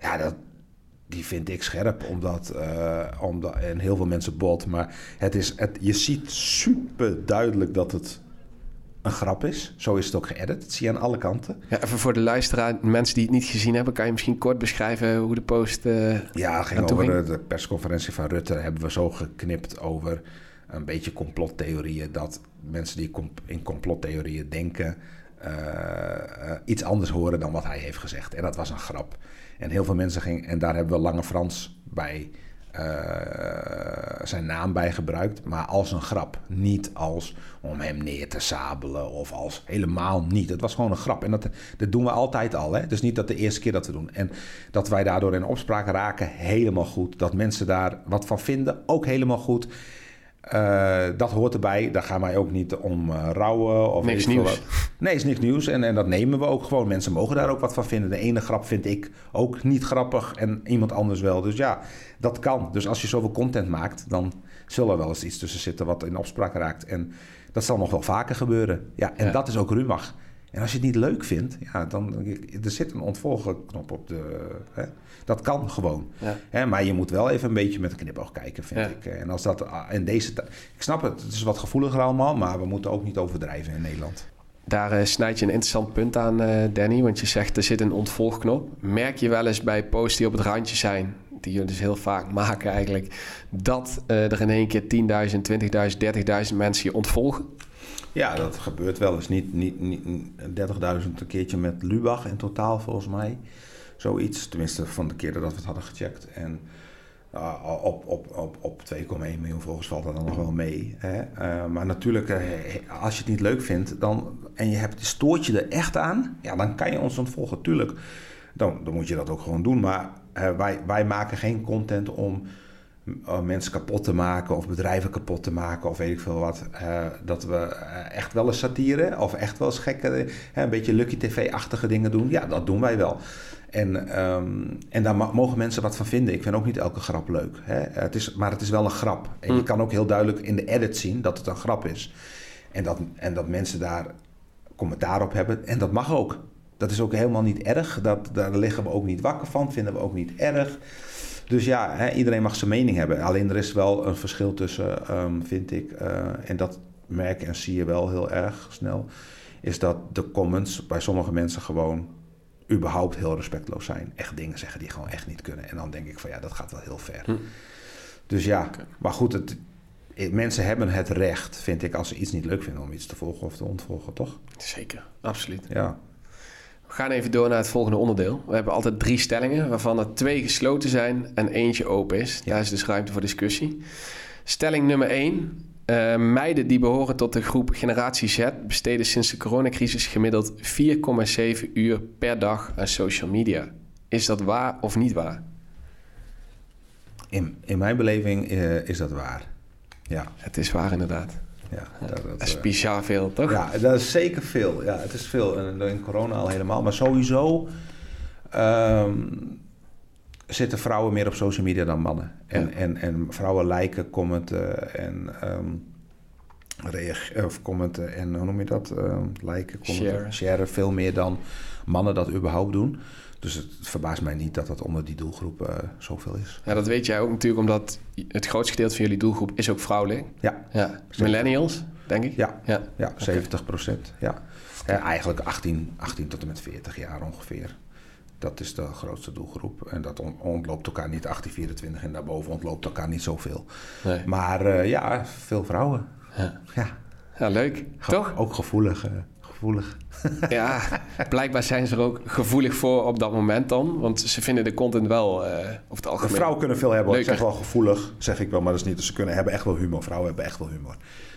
ja dat, die vind ik scherp, omdat, uh, omdat... En heel veel mensen bot, maar het is, het, je ziet super duidelijk dat het een grap is. Zo is het ook geëdit. Dat zie je aan alle kanten. Ja, even voor de luisteraar, mensen die het niet gezien hebben... kan je misschien kort beschrijven hoe de post uh, Ja, het ging over ging? de persconferentie van Rutte. Hebben we zo geknipt over een beetje complottheorieën. Dat mensen die in complottheorieën denken... Uh, uh, iets anders horen dan wat hij heeft gezegd. En dat was een grap. En heel veel mensen gingen... En daar hebben we Lange Frans bij... Uh, zijn naam bij gebruikt, maar als een grap. Niet als om hem neer te sabelen of als helemaal niet. Het was gewoon een grap. En dat, dat doen we altijd al. Hè? Dus niet dat de eerste keer dat we doen. En dat wij daardoor in opspraak raken, helemaal goed. Dat mensen daar wat van vinden, ook helemaal goed. Uh, dat hoort erbij. Daar gaan wij ook niet om uh, rouwen. Of niks nieuws. Wat. Nee, is niks nieuws. En, en dat nemen we ook gewoon. Mensen mogen daar ook wat van vinden. De ene grap vind ik ook niet grappig en iemand anders wel. Dus ja, dat kan. Dus als je zoveel content maakt, dan zal er wel eens iets tussen zitten wat in opspraak raakt. En dat zal nog wel vaker gebeuren. Ja, en dat is ook Rumach. En als je het niet leuk vindt, ja, dan er zit een ontvolgen knop op de. Hè? Dat kan gewoon. Ja. Hè? Maar je moet wel even een beetje met een knipoog kijken, vind ik. En als dat in deze. Ik snap het, het is wat gevoeliger allemaal, maar we moeten ook niet overdrijven in Nederland. Daar uh, snijd je een interessant punt aan, uh, Danny. Want je zegt er zit een ontvolgknop. Merk je wel eens bij posts die op het randje zijn, die jullie dus heel vaak maken eigenlijk, dat uh, er in één keer 10.000, 20.000, 30.000 mensen je ontvolgen? Ja, dat gebeurt wel eens. Niet, niet, niet 30.000 een keertje met Lubach in totaal volgens mij. Zoiets. Tenminste, van de keren dat we het hadden gecheckt. En uh, op, op, op, op 2,1 miljoen volgens valt dat dan nog wel mee. Hè? Uh, maar natuurlijk, uh, als je het niet leuk vindt dan, en je hebt, stoort je er echt aan, ja, dan kan je ons ontvolgen. Tuurlijk, dan, dan moet je dat ook gewoon doen. Maar wij, wij maken geen content om mensen kapot te maken of bedrijven kapot te maken of weet ik veel wat. Uh, dat we echt wel eens satire of echt wel eens gekke, een beetje Lucky TV-achtige dingen doen. Ja, dat doen wij wel. En, um, en daar mogen mensen wat van vinden. Ik vind ook niet elke grap leuk. Hè? Het is, maar het is wel een grap. En je hmm. kan ook heel duidelijk in de edit zien dat het een grap is. En dat, en dat mensen daar commentaar op hebben. En dat mag ook. Dat is ook helemaal niet erg. Dat, daar liggen we ook niet wakker van. Vinden we ook niet erg. Dus ja, hè, iedereen mag zijn mening hebben. Alleen er is wel een verschil tussen, um, vind ik, uh, en dat merk en zie je wel heel erg snel, is dat de comments bij sommige mensen gewoon überhaupt heel respectloos zijn. Echt dingen zeggen die gewoon echt niet kunnen. En dan denk ik van ja, dat gaat wel heel ver. Hm. Dus ja, maar goed, het, mensen hebben het recht, vind ik, als ze iets niet leuk vinden om iets te volgen of te ontvolgen, toch? Zeker, absoluut. Ja. We gaan even door naar het volgende onderdeel. We hebben altijd drie stellingen, waarvan er twee gesloten zijn en eentje open is. Daar is dus ruimte voor discussie. Stelling nummer één. Uh, meiden die behoren tot de groep Generatie Z besteden sinds de coronacrisis gemiddeld 4,7 uur per dag aan social media. Is dat waar of niet waar? In, in mijn beleving uh, is dat waar. Ja. Het is waar inderdaad. Ja, dat, dat, is bizar veel, toch? Ja, dat is zeker veel. Ja, het is veel. En in corona al helemaal. Maar sowieso um, zitten vrouwen meer op social media dan mannen. En, ja. en, en vrouwen lijken, commenten en um, reageren, of commenten en hoe noem je dat? Um, liken, commenten, sharen veel meer dan mannen dat überhaupt doen. Dus het verbaast mij niet dat dat onder die doelgroep uh, zoveel is. Ja, dat weet jij ook natuurlijk, omdat het grootste gedeelte van jullie doelgroep is ook vrouwelijk. Ja. ja. Millennials, denk ik? Ja, ja. ja 70 procent. Ja. eigenlijk 18, 18 tot en met 40 jaar ongeveer. Dat is de grootste doelgroep. En dat ontloopt elkaar niet 18, 24 en daarboven ontloopt elkaar niet zoveel. Nee. Maar uh, ja, veel vrouwen. Ja, ja. ja leuk. Ge Toch? Ook gevoelig. Uh, gevoelig. [LAUGHS] ja, blijkbaar zijn ze er ook gevoelig voor op dat moment dan. Want ze vinden de content wel, uh, of het algemeen... Vrouwen kunnen veel hebben. Ik zeg wel gevoelig, zeg ik wel. Maar dat is niet. Dus ze kunnen hebben echt wel humor. Vrouwen hebben echt wel humor.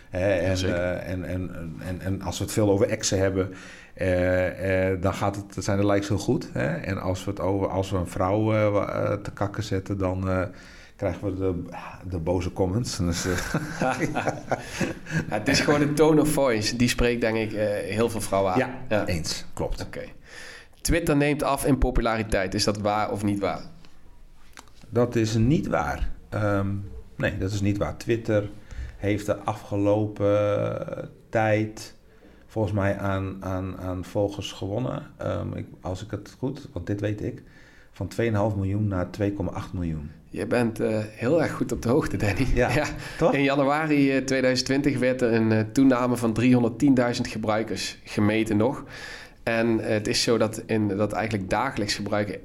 En, uh, en, en, en, en, als we het veel over exen hebben, uh, uh, dan gaat het, zijn de likes heel goed. Hè? En als we, het over, als we een vrouw te kakken zetten, dan krijgen we de, de boze comments. Dus, [LAUGHS] ja, het is gewoon een tone of voice. Die spreekt denk ik heel veel vrouwen aan. Ja, ja. eens. Klopt. Oké. Okay. Twitter neemt af in populariteit. Is dat waar of niet waar? Dat is niet waar. Um, nee, dat is niet waar. Twitter heeft de afgelopen tijd volgens mij aan, aan, aan volgers gewonnen. Um, ik, als ik het goed, want dit weet ik, van 2,5 miljoen naar 2,8 miljoen. Je bent uh, heel erg goed op de hoogte, Danny. Ja, [LAUGHS] ja. toch? In januari 2020 werd er een uh, toename van 310.000 gebruikers gemeten nog. En het is zo dat, in, dat eigenlijk dagelijks gebruiken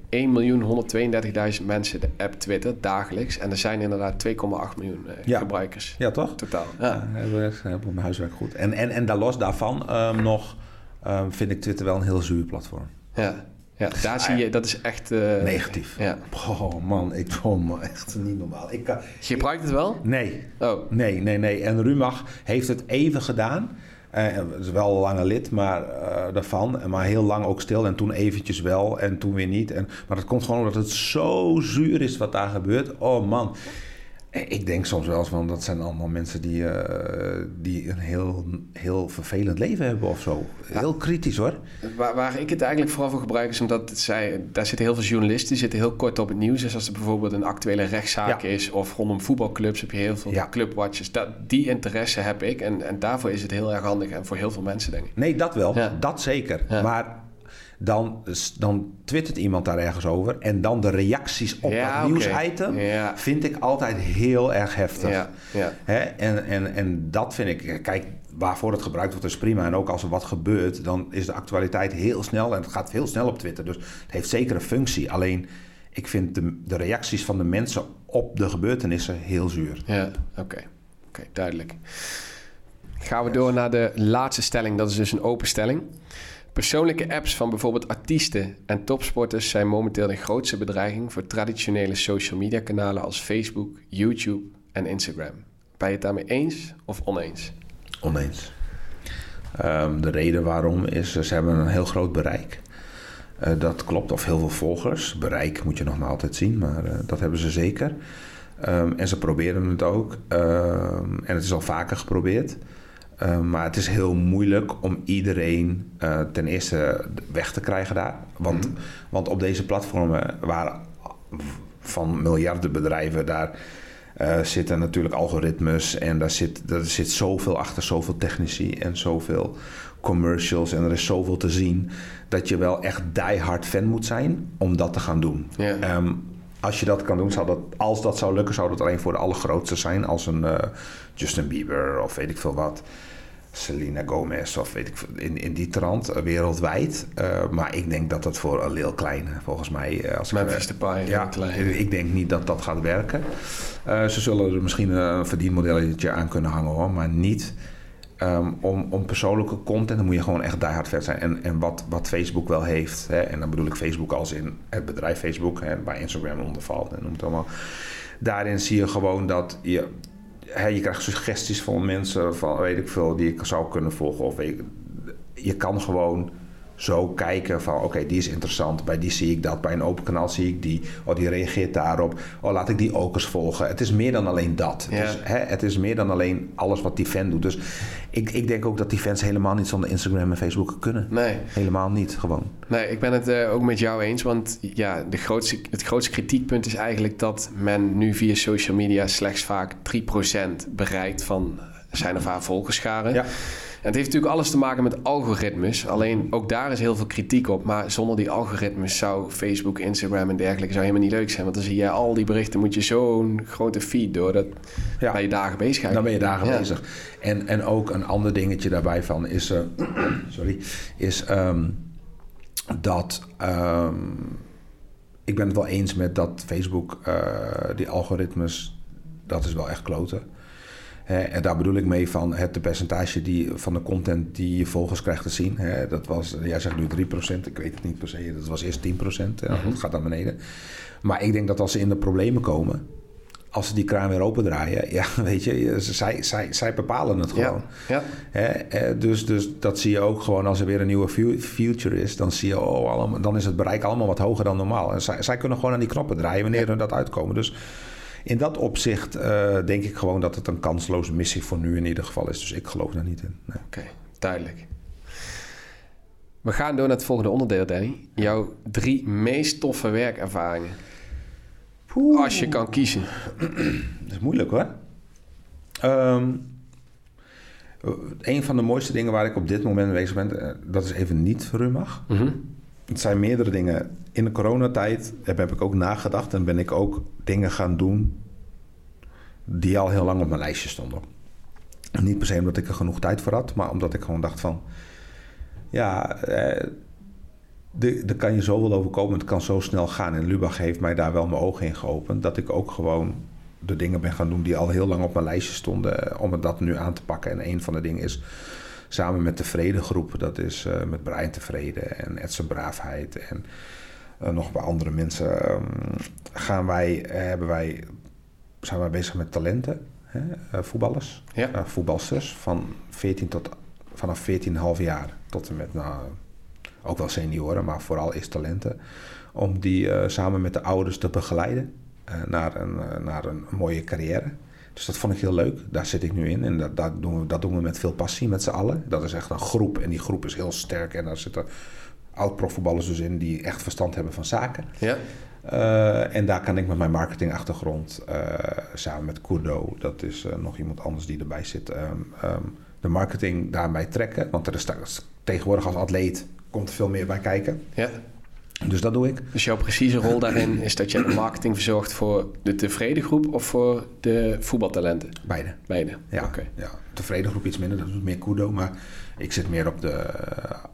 1.132.000 mensen de app Twitter, dagelijks. En er zijn inderdaad 2,8 miljoen uh, ja. gebruikers. Ja, toch? Totaal. Ja, ja hebben we mijn huiswerk goed. En, en, en daar los daarvan um, nog um, vind ik Twitter wel een heel zuur platform. Ja, ja daar zie je, dat is echt... Uh, Negatief. Ja. Oh man, ik vond me echt niet normaal. Ik kan, je gebruikt het wel? Nee. Oh. Nee, nee, nee. En Rumach heeft het even gedaan... Uh, het is wel een lange lid maar, uh, daarvan. Maar heel lang ook stil. En toen eventjes wel en toen weer niet. En, maar dat komt gewoon omdat het zo zuur is wat daar gebeurt. Oh man. Ik denk soms wel eens van dat zijn allemaal mensen die, uh, die een heel, heel vervelend leven hebben of zo. Heel kritisch hoor. Waar, waar, ik het eigenlijk vooral voor gebruik is omdat zij, daar zitten heel veel journalisten, die zitten heel kort op het nieuws. Dus als er bijvoorbeeld een actuele rechtszaak is of rondom voetbalclubs heb je heel veel ja. clubwatches. Dat, die interesse heb ik en, en daarvoor is het heel erg handig en voor heel veel mensen denk ik. Nee, dat wel. Dat zeker. Maar dan, dan twittert iemand daar ergens over. En dan de reacties op ja, dat nieuwsitem vind ik altijd heel erg heftig. Ja, Hè? En, en, en dat vind ik, kijk, waarvoor het gebruikt wordt is prima. En ook als er wat gebeurt, dan is de actualiteit heel snel. En het gaat veel snel op Twitter. Dus het heeft zeker een functie. Alleen, ik vind de, de reacties van de mensen op de gebeurtenissen heel zuur. Ja, oké. Oké, duidelijk. Gaan we door naar de laatste stelling. Dat is dus een open stelling. Persoonlijke apps van bijvoorbeeld artiesten en topsporters zijn momenteel de grootste bedreiging voor traditionele social media kanalen als Facebook, YouTube en Instagram. Ben je het daarmee eens of oneens? Oneens. Um, de reden waarom is, ze hebben een heel groot bereik. Uh, dat klopt, of heel veel volgers. Bereik moet je nog maar altijd zien, maar uh, dat hebben ze zeker. Um, en ze proberen het ook. Um, en het is al vaker geprobeerd. Uh, maar het is heel moeilijk om iedereen uh, ten eerste weg te krijgen daar. Want, mm. want op deze platformen waar van miljarden bedrijven daar uh, zitten natuurlijk algoritmes en daar zit, er zit zoveel achter, zoveel technici en zoveel commercials en er is zoveel te zien dat je wel echt diehard fan moet zijn om dat te gaan doen. Yeah. Um, als je dat kan doen, zou dat, als dat zou lukken, zou dat alleen voor de allergrootste zijn, als een uh, Justin Bieber of weet ik veel wat. Selena Gomez of weet ik in, in die trant uh, wereldwijd. Uh, maar ik denk dat dat voor een heel klein, volgens mij. Als Memphis Depay, ja, klein. Ik denk niet dat dat gaat werken. ze zullen er misschien een verdienmodelletje aan kunnen hangen hoor, maar niet um, om, om persoonlijke content. Dan moet je gewoon echt diehard vet zijn. En, en wat, wat Facebook wel heeft, hè, en dan bedoel ik Facebook als in het bedrijf Facebook, hè, waar Instagram onder valt en noem het allemaal. Daarin zie je gewoon dat je je krijgt suggesties van mensen van weet ik veel die ik zou kunnen volgen. Of weet je kan gewoon zo kijken van oké, die is interessant. Bij die zie ik dat. Bij een open kanaal zie ik die. Oh, die reageert daarop. Oh, laat ik die ook eens volgen. Het is meer dan alleen dat. Ja. Dus, hè, het is meer dan alleen alles wat die fan doet. Dus ik, ik denk ook dat die fans helemaal niet zonder Instagram en Facebook kunnen. Nee. Helemaal niet, gewoon. Nee, ik ben het uh, ook met jou eens. Want ja, de grootste, het grootste kritiekpunt is eigenlijk dat men nu via social media slechts vaak 3% bereikt van zijn of haar volgerscharen. Ja het heeft natuurlijk alles te maken met algoritmes. Alleen ook daar is heel veel kritiek op. Maar zonder die algoritmes zou Facebook, Instagram en dergelijke zou helemaal niet leuk zijn. Want dan zie je al die berichten, moet je zo'n grote feed door. Dat ja. ben je dagen bezig Dan ben je dagen bezig. En, en ook een ander dingetje daarbij van is, uh, [CLEARS THROAT] sorry, is um, dat. Um, ik ben het wel eens met dat Facebook, uh, die algoritmes, dat is wel echt kloten en daar bedoel ik mee van het percentage die, van de content die je volgers krijgt te zien. dat was, jij zegt nu 3%, ik weet het niet per se, dat was eerst 10%. Mm Dat gaat naar beneden. Maar ik denk dat als ze in de problemen komen, als ze die kraan weer opendraaien, ja, [LAUGHS] weet je, zij, zij, zij bepalen het gewoon. Ja, ja. dus, dus dat zie je ook gewoon als er weer een nieuwe future is, dan zie je, oh, allemaal, dan is het bereik allemaal wat hoger dan normaal. En zij, zij kunnen gewoon aan die knoppen draaien wanneer er dat uitkomen. Dus in dat opzicht uh, denk ik gewoon dat het een kansloze missie voor nu in ieder geval is. Dus ik geloof daar niet in. Nee. Oké, duidelijk. We gaan door naar het volgende onderdeel, Danny. Jouw drie meest toffe werkervaringen. Poeh. Als je kan kiezen. Dat is moeilijk hoor. Um, een van de mooiste dingen waar ik op dit moment bezig ben, eh, dat is even niet Rumach. Mm -hmm. Het zijn meerdere dingen. In de coronatijd heb, heb ik ook nagedacht en ben ik ook dingen gaan doen die al heel lang op mijn lijstje stonden. Niet per se omdat ik er genoeg tijd voor had, maar omdat ik gewoon dacht van... Ja, eh, er kan je zoveel overkomen, het kan zo snel gaan. En Lubach heeft mij daar wel mijn ogen in geopend... dat ik ook gewoon de dingen ben gaan doen die al heel lang op mijn lijstje stonden... Eh, om het dat nu aan te pakken. En een van de dingen is samen met de Vredegroep. Dat is uh, met Brian Tevreden en Edson Braafheid en uh, nog een paar andere mensen. Um, gaan wij, uh, hebben wij, zijn wij bezig met talenten, hè? voetballers, ja. voetbalsters van 14 tot, vanaf 14,5 jaar tot en met nou, ook wel senioren, maar vooral is talenten. Om die samen met de ouders te begeleiden. naar, een, naar een mooie carrière. Dus dat vond ik heel leuk. Daar zit ik nu in. En dat, dat, doen, we, dat doen we met veel passie met z'n allen. Dat is echt een groep. En die groep is heel sterk. En daar zitten oud-profvoetballers dus in die echt verstand hebben van zaken. Ja. Uh, en daar kan ik met mijn marketingachtergrond uh, samen met Kudo, dat is uh, nog iemand anders die erbij zit, um, um, de marketing daarbij trekken. Want er is tegenwoordig als atleet komt er veel meer bij kijken. Ja. Dus dat doe ik. Dus jouw precieze rol daarin is dat je de marketing verzorgt voor de tevreden groep of voor de voetbaltalenten? Beide. Beide, ja. Okay. ja. Tevreden groep iets minder, dat doet meer Kudo. Maar ik zit meer op de...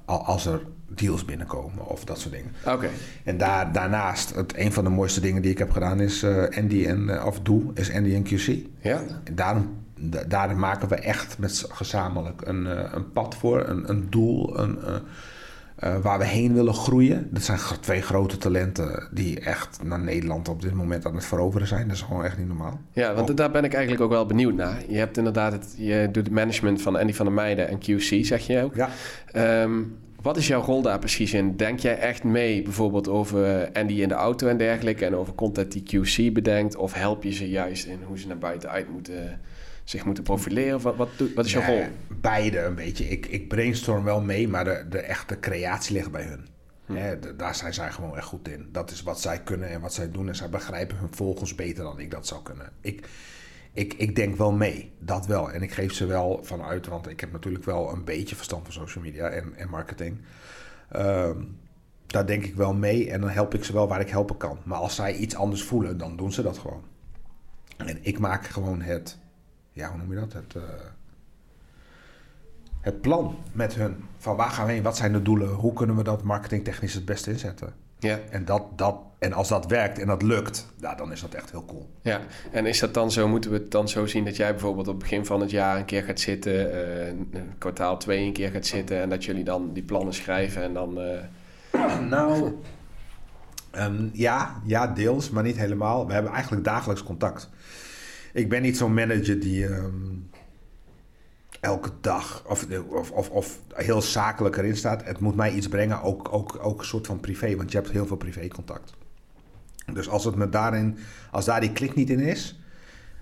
als er deals binnenkomen of dat soort dingen. Oké. En daar, daarnaast, het, een van de mooiste dingen die ik heb gedaan is uh, Andy en... Uh, of doe, is Andy en QC. Ja. En daarom, daarin maken we echt met gezamenlijk een, uh, een pad voor, een, een doel, een... Uh, waar we heen willen groeien. Dat zijn twee grote talenten die echt naar Nederland op dit moment aan het veroveren zijn. Dat is gewoon echt niet normaal. Ja, want oh. daar ben ik eigenlijk ook wel benieuwd naar. Je hebt inderdaad het, je doet het management van Andy van der Meijden en QC, zeg je ook. Ja. Um, wat is jouw rol daar precies in? Denk jij echt mee bijvoorbeeld over Andy in de auto en dergelijke en over content die QC bedenkt? Of help je ze juist in hoe ze naar buiten uit moeten, zich moeten profileren? Wat, wat, wat is jouw rol? Beide een beetje. Ik, ik brainstorm wel mee, maar de, de echte creatie ligt bij hun. Hm. De, daar zijn zij gewoon echt goed in. Dat is wat zij kunnen en wat zij doen. En zij begrijpen hun volgers beter dan ik dat zou kunnen. Ik, ik, ik denk wel mee, dat wel. En ik geef ze wel vanuit, want ik heb natuurlijk wel een beetje verstand van social media en, en marketing. Um, daar denk ik wel mee en dan help ik ze wel waar ik helpen kan. Maar als zij iets anders voelen, dan doen ze dat gewoon. En ik maak gewoon het, ja, hoe noem je dat? Het, uh, het plan met hun. Van waar gaan we heen? Wat zijn de doelen? Hoe kunnen we dat marketingtechnisch het beste inzetten? Ja. En, dat, dat, en als dat werkt en dat lukt, dan is dat echt heel cool. Ja, en is dat dan zo, moeten we het dan zo zien dat jij bijvoorbeeld op het begin van het jaar een keer gaat zitten, uh, kwartaal twee een keer gaat zitten en dat jullie dan die plannen schrijven en dan... Uh... Nou, um, ja, ja, deels, maar niet helemaal. We hebben eigenlijk dagelijks contact. Ik ben niet zo'n manager die... Um, elke dag of, of, of, of, heel zakelijk erin staat. Het moet mij iets brengen, ook, ook, ook een soort van privé, want je hebt heel veel privécontact. Dus als, het me daarin, als daar die klik niet in is,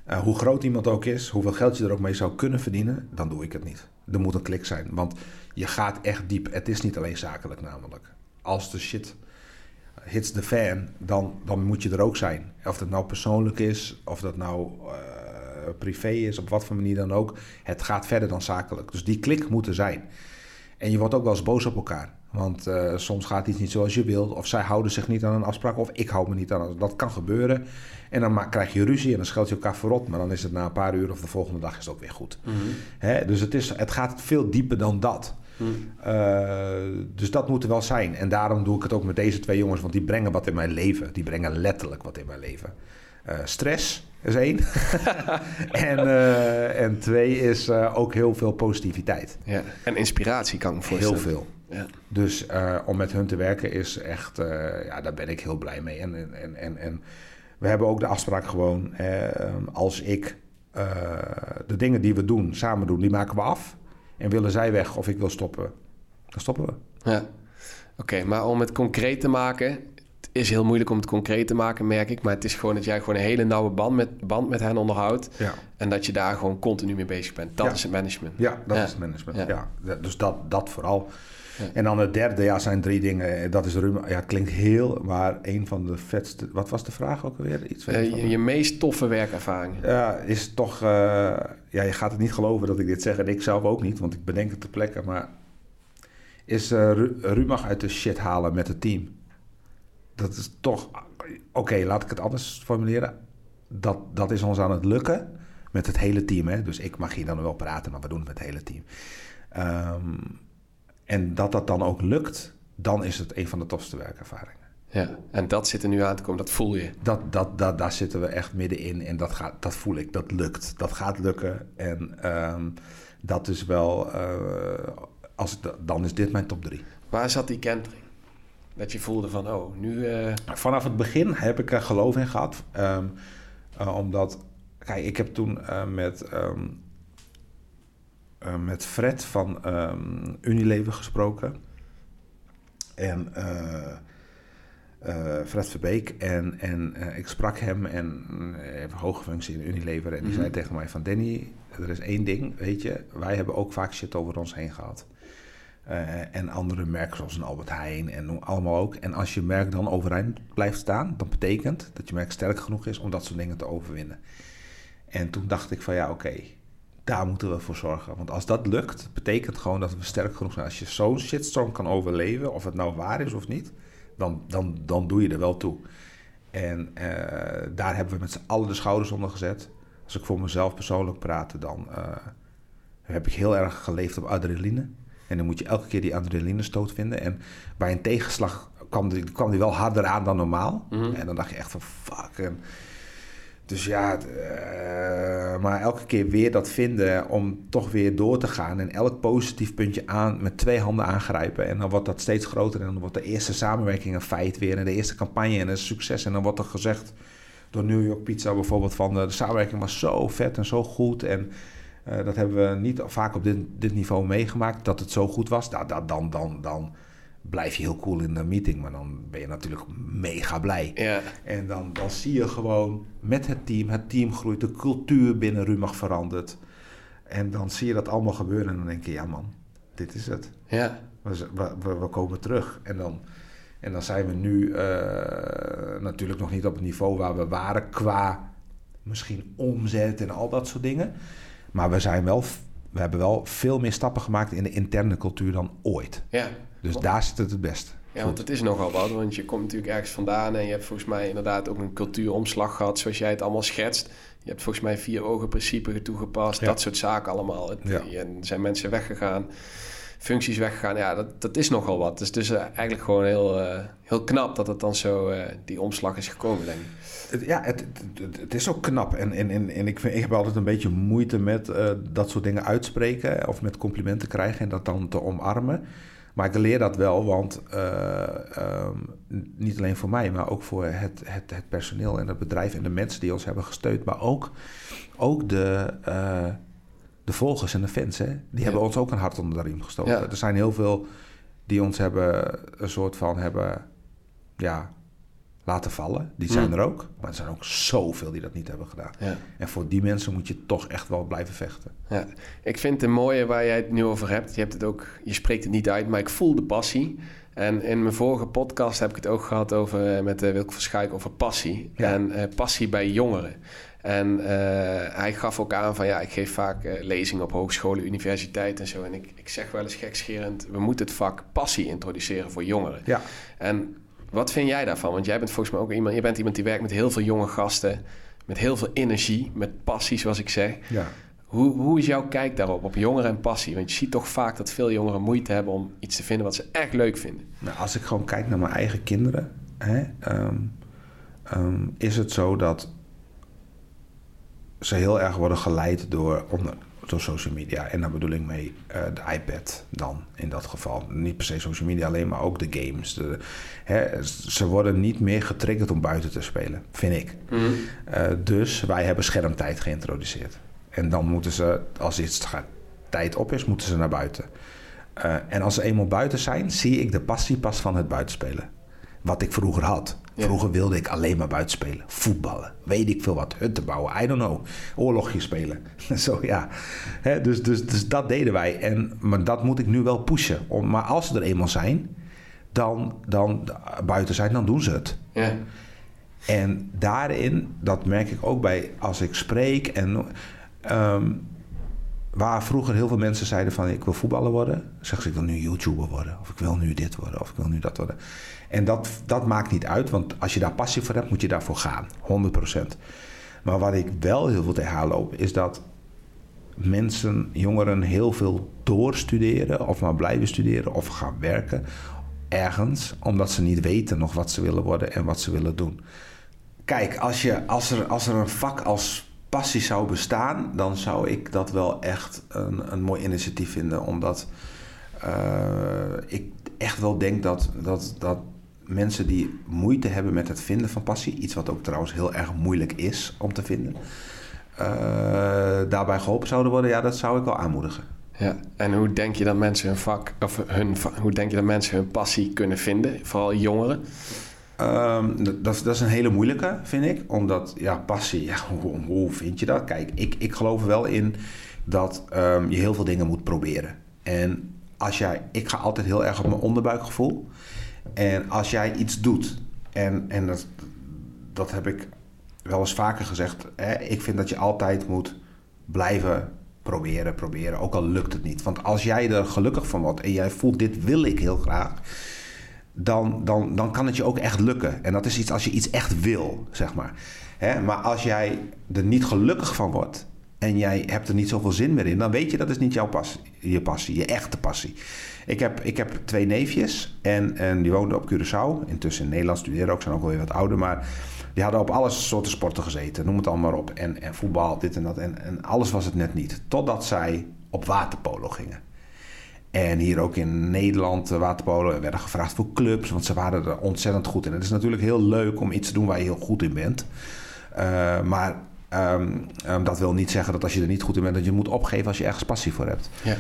uh, hoe groot iemand ook is, hoeveel geld je er ook mee zou kunnen verdienen, dan doe ik het niet. Er moet een klik zijn, want je gaat echt diep. Het is niet alleen zakelijk namelijk. Als de shit hits the fan, dan, dan moet je er ook zijn. Of dat nou persoonlijk is, of dat nou... Uh, privé is, op wat voor manier dan ook. Het gaat verder dan zakelijk. Dus die klik moet er zijn. En je wordt ook wel eens boos op elkaar. Want uh, soms gaat iets niet zoals je wilt. Of zij houden zich niet aan een afspraak. Of ik hou me niet aan. Dat kan gebeuren. En dan krijg je ruzie en dan scheld je elkaar verrot. Maar dan is het na een paar uur of de volgende dag is het ook weer goed. Mm -hmm. Hè? Dus het, is, het gaat veel dieper dan dat. Uh, dus dat moet er wel zijn. En daarom doe ik het ook met deze twee jongens. Want die brengen wat in mijn leven. Die brengen letterlijk wat in mijn leven. Uh, stress is één. [LAUGHS] en, uh, en twee is ook heel veel positiviteit. Ja. En inspiratie kan ik me voorstellen. Heel veel. Ja. Dus om met hun te werken is echt, ja, daar ben ik heel blij mee. En, en, en, en we hebben ook de afspraak gewoon, als ik de dingen die we doen, samen doen, die maken we af. En willen zij weg of ik wil stoppen, dan stoppen we. Ja. Oké, okay, maar om het concreet te maken, is heel moeilijk om het concreet te maken, merk ik. Maar het is gewoon dat jij gewoon een hele nauwe band met, band met hen onderhoudt. Ja. En dat je daar gewoon continu mee bezig bent. Dat ja. is het management. Ja, dat Ja. is het management. Ja. Dus dat, dat vooral. Ja. En dan het derde, ja, zijn drie dingen. Dat is Ruma. Ja, het klinkt heel, maar een van de vetste... Wat was de vraag ook alweer? Iets Eh, je, je meest toffe werkervaring. Ja, is toch... eh, ja, je gaat het niet geloven dat ik dit zeg. En ik zelf ook niet, want ik bedenk het ter plekke. Maar is eh Ru- Rumach uit de shit halen met het team. Dat is toch... Oké, laat ik het anders formuleren. Dat, dat is ons aan het lukken met het hele team. Hè? Dus ik mag hier dan wel praten, maar we doen het met het hele team. Ehm, en dat dat dan ook lukt, dan is het een van de tofste werkervaringen. Ja. En dat zit er nu aan te komen, dat voel je. Dat, dat, dat, daar zitten we echt middenin en dat, gaat, dat voel ik, dat lukt. Dat gaat lukken en ehm, dat is wel, eh, als ik, dan is dit mijn top drie. Waar zat die kentering? Dat je voelde van, oh, nu... eh, Vanaf het begin heb ik er geloof in gehad. Ehm, eh, omdat, kijk, ik heb toen met, ehm, eh, met Fred van ehm, Unilever gesproken. En eh, Fred Verbeek. En, en ik sprak hem en heeft een hoge functie in Unilever. En die zei tegen mij van Danny, er is één ding, weet je. Wij hebben ook vaak shit over ons heen gehad. Uh, en andere merken zoals een Albert Heijn en allemaal ook. En als je merk dan overeind blijft staan, dan betekent dat je merk sterk genoeg is om dat soort dingen te overwinnen. En toen dacht ik van ja, oké, daar moeten we voor zorgen. Want als dat lukt, betekent gewoon dat we sterk genoeg zijn. Als je zo'n shitstorm kan overleven, of het nou waar is of niet, dan, dan, dan doe je er wel toe. En uh, daar hebben we met z'n allen de schouders onder gezet. Als ik voor mezelf persoonlijk praat, dan uh, heb ik heel erg geleefd op adrenaline. En dan moet je elke keer die adrenaline stoot vinden. En bij een tegenslag kwam die, kwam die wel harder aan dan normaal. Mhm. En dan dacht je echt van fuck. En dus ja, uh, maar elke keer weer dat vinden om toch weer door te gaan. En elk positief puntje aan met twee handen aangrijpen. En dan wordt dat steeds groter. En dan wordt de eerste samenwerking een feit weer. En de eerste campagne en een succes. En dan wordt er gezegd door New York Pizza bijvoorbeeld van de, de samenwerking was zo vet en zo goed. En uh, dat hebben we niet vaak op dit, dit niveau meegemaakt, dat het zo goed was. Nou, dan, dan, dan blijf je heel cool in de meeting, maar dan ben je natuurlijk mega blij. Ja. En dan, dan zie je gewoon met het team, het team groeit, de cultuur binnen Rumach verandert. En dan zie je dat allemaal gebeuren en dan denk je, ja man, dit is het. Ja. We, we, we komen terug. En dan, en dan zijn we nu uh, natuurlijk nog niet op het niveau waar we waren qua misschien omzet en al dat soort dingen. Maar we, zijn wel, we hebben wel veel meer stappen gemaakt in de interne cultuur dan ooit. Ja. Dus daar zit het het best. Ja, want het is nogal wat. Want je komt natuurlijk ergens vandaan en je hebt volgens mij inderdaad ook een cultuuromslag gehad, zoals jij het allemaal schetst. Je hebt volgens mij vier ogen principe toegepast, Ja. dat soort zaken allemaal. Het, Ja. Er zijn mensen weggegaan, functies weggegaan. Ja, dat, dat is nogal wat. Dus het is eh, eigenlijk gewoon heel, eh, heel knap dat het dan zo, eh, die omslag is gekomen, denk ik. Ja, het, het, het is ook knap. En, en, en, en ik, vind, ik heb altijd een beetje moeite met dat soort dingen uitspreken. Of met complimenten krijgen en dat dan te omarmen. Maar ik leer dat wel, want eh, ehm, niet alleen voor mij, maar ook voor het, het, het personeel en het bedrijf en de mensen die ons hebben gesteund. Maar ook, ook de, eh, de volgers en de fans, hè? die Ja. hebben ons ook een hart onder de riem gestoken. Ja. Er zijn heel veel die ons hebben een soort van hebben, ja, laten vallen. Die zijn er ook. Maar er zijn ook zoveel die dat niet hebben gedaan. Ja. En voor die mensen moet je toch echt wel blijven vechten. Ja, ik vind het mooie waar jij het nu over hebt. Je hebt het ook, je spreekt het niet uit, maar ik voel de passie. En in mijn vorige podcast heb ik het ook gehad over, eh, met uh, Wilke Verschuik over passie. Ja. En eh, passie bij jongeren. En eh, hij gaf ook aan van ja, ik geef vaak eh, lezingen op hogescholen, universiteiten en zo. En ik, ik zeg wel eens gekscherend, we moeten het vak passie introduceren voor jongeren. Ja. En wat vind jij daarvan? Want jij bent volgens mij ook iemand, je bent iemand die werkt met heel veel jonge gasten, met heel veel energie, met passie zoals ik zeg. Ja. Hoe, hoe is jouw kijk daarop, op jongeren en passie? Want je ziet toch vaak dat veel jongeren moeite hebben om iets te vinden wat ze echt leuk vinden. Nou, als ik gewoon kijk naar mijn eigen kinderen, hè, ehm, ehm, is het zo dat ze heel erg worden geleid door, onder, door social media. En daar bedoel ik mee eh, de iPad dan in dat geval. Niet per se social media alleen, maar ook de games. De, hè, ze worden niet meer getriggerd om buiten te spelen, vind ik. Eh, dus wij hebben schermtijd geïntroduceerd. En dan moeten ze, als iets tijd op is, moeten ze naar buiten. Eh, en als ze eenmaal buiten zijn, zie ik de passie pas van het buitenspelen. Wat ik vroeger had. Vroeger wilde ik alleen maar buiten spelen. Voetballen. Weet ik veel wat. Hutten bouwen. I don't know. Oorlogje spelen. [LAUGHS] Zo ja. Hè, dus, dus, dus dat deden wij. En, maar dat moet ik nu wel pushen. Om, maar als ze er eenmaal zijn, dan, dan buiten zijn, dan doen ze het. Ja, En daarin, dat merk ik ook bij als ik spreek en ehm, waar vroeger heel veel mensen zeiden van ik wil voetballer worden, zeggen ze ik wil nu YouTuber worden of ik wil nu dit worden of ik wil nu dat worden. En dat, dat maakt niet uit, want als je daar passie voor hebt, moet je daarvoor gaan, 100%. Maar wat ik wel heel veel tegenaan loop, is dat mensen, jongeren heel veel doorstuderen of maar blijven studeren of gaan werken ergens, omdat ze niet weten nog wat ze willen worden en wat ze willen doen. Kijk, als, je, als, er, als er een vak als passie zou bestaan, dan zou ik dat wel echt een, een mooi initiatief vinden. Omdat eh, ik echt wel denk dat, dat, dat mensen die moeite hebben met het vinden van passie, iets wat ook trouwens heel erg moeilijk is om te vinden, eh, daarbij geholpen zouden worden, ja, dat zou ik wel aanmoedigen. ja. En hoe denk je dat mensen hun vak, of hun, hoe denk je dat mensen hun passie kunnen vinden? Vooral jongeren. Ehm, dat, dat, is- een hele moeilijke, vind ik. Omdat, ja, passie, ja, [LAUGHS] hoe, vind je dat? Kijk, ik, ik geloof wel in dat ehm, je heel veel dingen moet proberen. En als jij, ik ga altijd heel erg op mijn onderbuikgevoel. En als jij iets doet, en, en dat, dat heb ik wel eens vaker gezegd. Hè, ik vind dat je altijd moet blijven proberen, proberen. Ook al lukt het niet. Want als jij er gelukkig van wordt en jij voelt, dit wil ik heel graag dan, dan, dan kan het je ook echt lukken. En dat is iets als je iets echt wil, zeg maar. Hè? Maar als jij er niet gelukkig van wordt en jij hebt er niet zoveel zin meer in, dan weet je dat is niet jouw passie, je passie, je echte passie. Ik heb, ik heb twee neefjes en, en die woonden op Curaçao. Intussen in Nederland studeren ook, zijn ook alweer wat ouder, maar die hadden op alle soorten sporten gezeten, noem het allemaal op. En, en voetbal, dit en dat. En, en alles was het net niet. Totdat zij op waterpolo gingen. En hier ook in Nederland, eh, waterpolo, werden gevraagd voor clubs, want ze waren er ontzettend goed in. Het is natuurlijk heel leuk om iets te doen waar je heel goed in bent. Uh, maar um, um, dat wil niet zeggen dat als je er niet goed in bent, dat je moet opgeven als je ergens passie voor hebt. Ja.